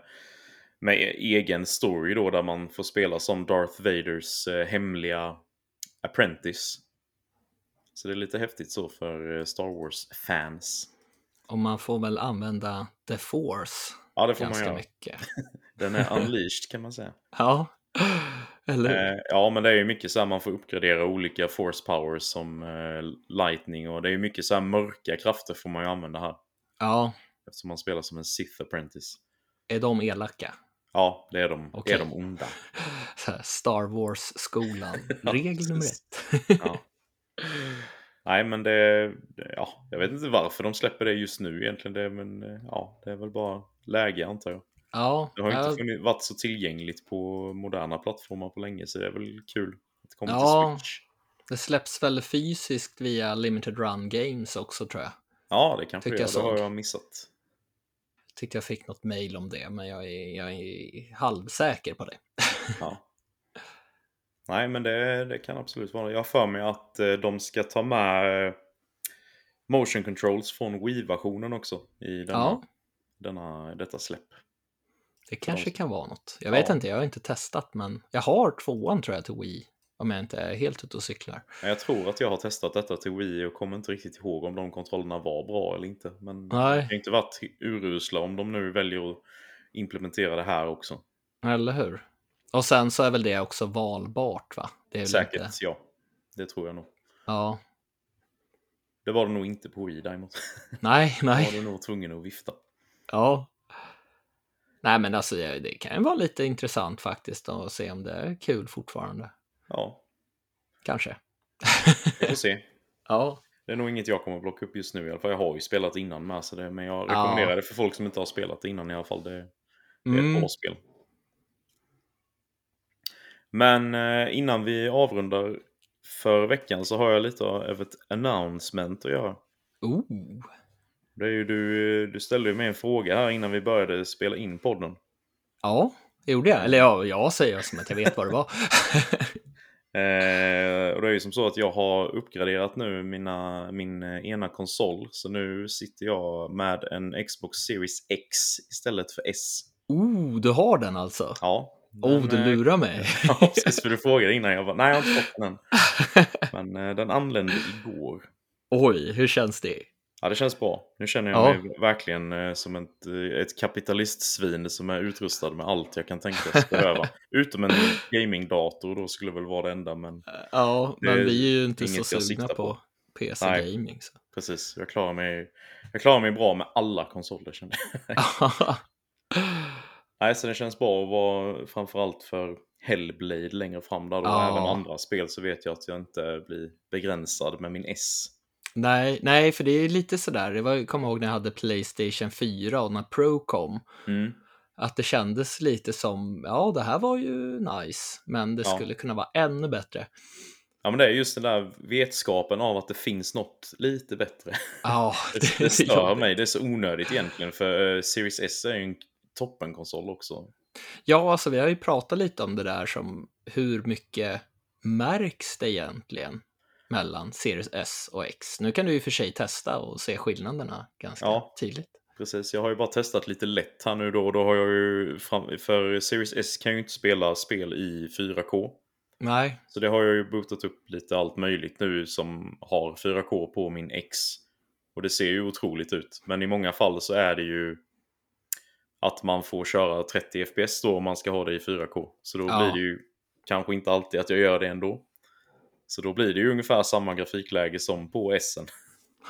med egen story då där man får spela som Darth Vaders eh, hemliga apprentice. Så det är lite häftigt så för eh, Star Wars-fans. Och man får väl använda the force Ja, det får man ganska göra. mycket. <laughs> Den är unleashed kan man säga. <laughs> Ja, eller? Eh, ja, men det är ju mycket så här man får uppgradera olika force powers som eh, lightning och det är ju mycket så här mörka krafter får man ju använda här. Ja, Eftersom man spelar som en Sith apprentice. är de elaka? Ja, det är de. Okej. är de onda. <laughs> Star Wars-skolan, <laughs> regel nummer ett. Ja. Nej, men det. Ja, jag vet inte varför de släpper det just nu egentligen. Det, men ja, det är väl bara läge antar jag. Ja, Det har ju ja, inte funnits, varit så tillgängligt på moderna plattformar på länge så det är väl kul att det kommer Ja. till Switch. det släpps väl fysiskt via Limited Run Games också tror jag. Ja, det kanske är. jag Det har jag missat. Tyckte jag fick något mail om det, men jag är, jag är halvsäker på det. <laughs> Ja. Nej, men det, det kan absolut vara. Jag har för mig att eh, de ska ta med eh, motion controls från Wii-versionen också i denna, Ja, denna, detta släpp. det kanske kan vara något. Jag Ja. vet inte, jag har inte testat, men jag har tvåan tror jag till Wii. Om jag inte är helt ute och cyklar. Jag tror att jag har testat detta till Wii och kommer inte riktigt ihåg om de kontrollerna var bra eller inte. Men Nej. det har inte varit urusla om de nu väljer att implementera det här också. Eller hur? Och sen så är väl det också valbart va? Säkert, Inte... ja. Det tror jag nog. Ja, Det var det nog inte på Wii däremot. <laughs> nej, Då nej. var du nog tvungen att vifta. Ja. Nej, men alltså det det kan ju vara lite intressant faktiskt att se om det är kul fortfarande. Ja, Kanske. vi får se. <laughs> Ja, Det är nog inget jag kommer att plocka upp just nu i alla fall. Jag har ju spelat innan med så det, men jag Ja. rekommenderar det för folk som inte har spelat det innan i alla fall. Det, det är Mm. ett bra spel. Men eh, innan vi avrundar för veckan så har jag lite av ett announcement att göra. Oh. Det är ju du, du ställde ju mig en fråga här innan vi började spela in podden. Ja, Gjorde jag? Eller ja, jag säger som att jag vet vad det var. <laughs> Eh, och det är ju som så att jag har uppgraderat nu mina, min eh, ena konsol. Så nu sitter jag med en Xbox Series X istället för S. Oh, du har den alltså? Ja. Oh, du eh, lurar mig. <laughs> ja, precis, för du frågade innan. Jag bara, nej jag har inte fått den. <laughs> Men eh, den anlände igår. Oj, hur känns det? Ja, det känns bra. Nu känner jag Ja. mig verkligen eh, som ett, eh, ett kapitalistsvin som är utrustad med allt jag kan tänkas <laughs> behöva. Utom en gamingdator då skulle väl vara det enda. Men Ja, Det men vi är ju inte så sugna på, på. PC Nej. gaming. Så. precis, jag klarar mig, jag klarar mig bra med alla konsoler känner jag. <laughs> Nej, så det känns bra att vara framförallt för Hellblade längre fram där då. Ja. Även andra spel så vet jag att jag inte blir begränsad med min S. nej, nej, för det är lite sådär. Det var, jag kommer ihåg när jag hade Playstation 4 och när Pro kom. Mm. Att det kändes lite som, ja, det här var ju nice, men det Ja. skulle kunna vara ännu bättre. Ja men det är just den där vetskapen av att det finns något lite bättre. Ja, <laughs> Det, det stör mig, det är så onödigt egentligen för eh, Series S är ju en toppenkonsol också. Ja, alltså vi har ju pratat lite om det där som hur mycket märks det egentligen mellan Series S och X? Nu kan du ju för sig testa och se skillnaderna ganska Ja. tydligt. Precis, jag har ju bara testat lite lätt här nu då och då har jag ju fram, för Series S kan ju inte spela spel i 4K. Nej, Så det har jag ju bootat upp lite allt möjligt nu som har 4K på min X. Och det ser ju otroligt ut. Men i många fall så är det ju att man får köra 30 FPS då om man ska ha det i 4K. Så då Ja. blir det ju kanske inte alltid att jag gör det ändå. Så då blir det ju ungefär samma grafikläge som på S'en.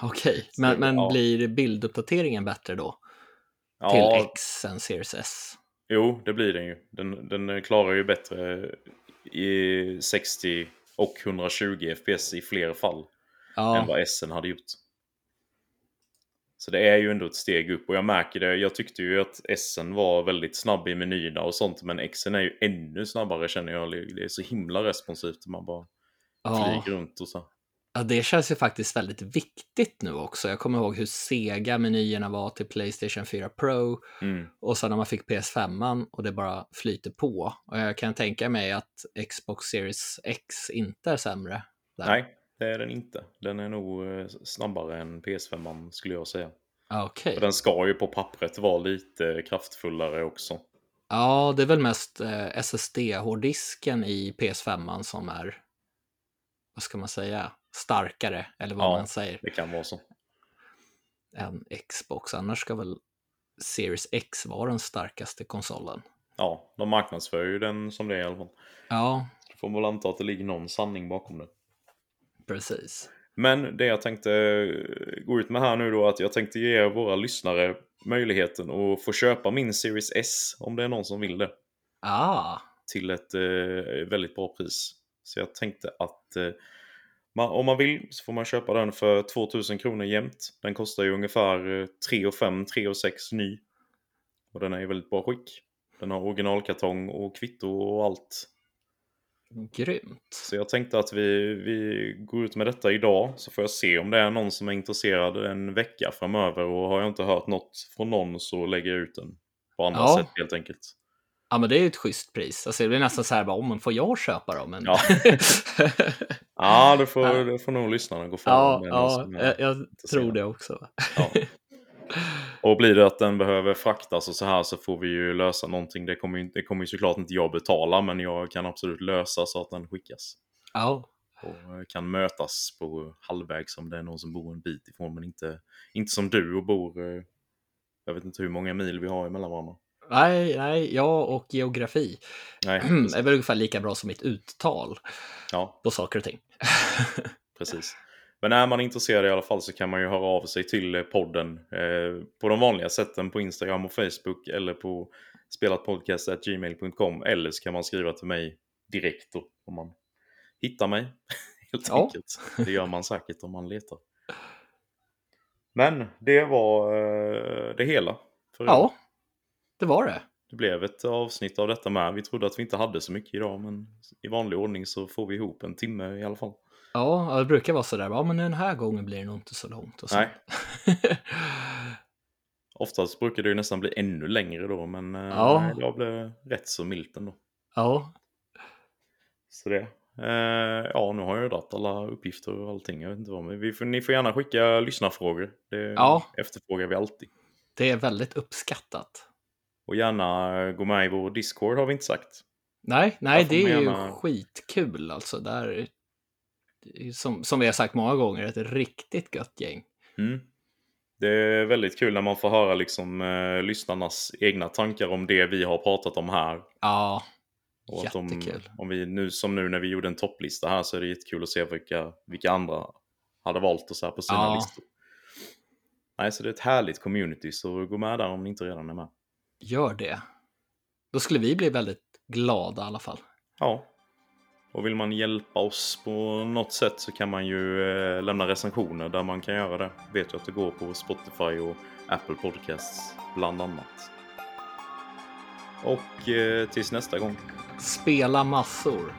okej. <laughs> Så, Men, men ja. blir bilduppdateringen bättre då? Ja, Till X än Series S? Jo, det blir den ju. Den, den klarar ju bättre i 60 och 120 FPS i fler fall än Ja, vad S'en hade gjort. Så det är ju ändå ett steg upp och jag märker det. Jag tyckte ju att S'en var väldigt snabb i menyerna och sånt men Xen är ju ännu snabbare känner jag. Det är så himla responsivt. Man bara ja. flyger runt och så. ja, det känns ju faktiskt väldigt viktigt nu också. Jag kommer ihåg hur sega menyerna var till Playstation 4 Pro Mm. och sen när man fick PS5 och det bara flyter på. Och jag kan tänka mig att Xbox Series X inte är sämre. Där. Nej, det är den inte. Den är nog eh, snabbare än PS5 skulle jag säga. Och den ska ju på pappret vara lite kraftfullare också. Ja, det är väl mest eh, SSD-hårddisken i PS5 som är, vad ska man säga, starkare, eller vad Ja. man säger, Det kan vara så. än Xbox. Annars ska väl Series X vara den starkaste konsolen. Ja, de marknadsför ju den som det är i alla fall. Ja, Då får man väl anta att det ligger någon sanning bakom det. precis. Men det jag tänkte eh, gå ut med här nu då att jag tänkte ge våra lyssnare möjligheten att få köpa min Series S om det är någon som vill det. Ah, Till ett eh, väldigt bra pris. Så jag tänkte att eh, man, om man vill så får man köpa den för 2000 kronor jämt. Den kostar ju ungefär eh, 3 5 3 6 ny. Och den är i väldigt bra skick. Den har originalkartong och kvitto och allt. grymt. Så jag tänkte att vi, vi går ut med detta idag så får jag se om det är någon som är intresserad en vecka framöver och har jag inte hört något från någon så lägger jag ut den på andra Ja. sätt helt enkelt. Ja, men det är ju ett schysst pris. Alltså, det blir nästan så här, bara, om man får jag köpa dem? Men... Ja. <laughs> Ja, det får, Ja. får nog lyssnarna gå fram ja, ja, som jag, jag tror det också. Ja. <laughs> Och blir det att den behöver fraktas och så här så får vi ju lösa någonting. Det kommer ju, det kommer ju såklart inte jag betala men jag kan absolut lösa så att den skickas. Ja, Och eh, kan mötas på halvvägs om det är någon som bor en bit ifrån men inte, inte som du och bor eh, jag vet inte hur många mil vi har emellan varandra. Nej, nej, jag och geografi Nej, <clears throat> är väl ungefär lika bra som mitt uttal ja, på saker och ting. <laughs> precis. Men är man intresserad i alla fall så kan man ju höra av sig till eh, podden eh, på de vanliga sätten på Instagram och Facebook eller på spelatpodcast.gmail.com eller så kan man skriva till mig direkt då, om man hittar mig. <laughs> Helt Ja. enkelt. Det gör man säkert om man letar. Men det var eh, det hela. För. Ja, det var det. Det blev ett avsnitt av detta med. Vi trodde att vi inte hade så mycket idag men i vanlig ordning så får vi ihop en timme i alla fall. Ja, det brukar vara så där, ja men den här gången blir det nog inte så långt. Och så. Nej. <laughs> Oftast brukar det ju nästan bli ännu längre då, men eh, Ja. idag blev rätt så milt ändå. Ja, Så det. Eh, ja, nu har jag dragit alla uppgifter och allting. Jag vet inte vad, men vi får, ni får gärna skicka lyssnarfrågor. Det Ja. efterfrågar vi alltid. det är väldigt uppskattat. Och gärna gå med i vår Discord har vi inte sagt. Nej, nej, det är man ju gärna- skitkul alltså. Där, som, som vi har sagt många gånger, ett riktigt gött gäng. Mm. Det är väldigt kul när man får höra liksom, eh, lyssnarnas egna tankar om det vi har pratat om här. Ja, Och att de, Jättekul. om vi, nu, som nu när vi gjorde en topplista här så är det jättekul att se vilka, vilka andra hade valt oss här på sina Ja. listor. Nej, så det är ett härligt community, så gå med där om ni inte redan är med. Gör det. Då skulle vi bli väldigt glada i alla fall. Ja. Och vill man hjälpa oss på något sätt så kan man ju eh, lämna recensioner där man kan göra det. Vet ju att det går på Spotify och Apple Podcasts bland annat. Och eh, tills nästa gång. Spela massor.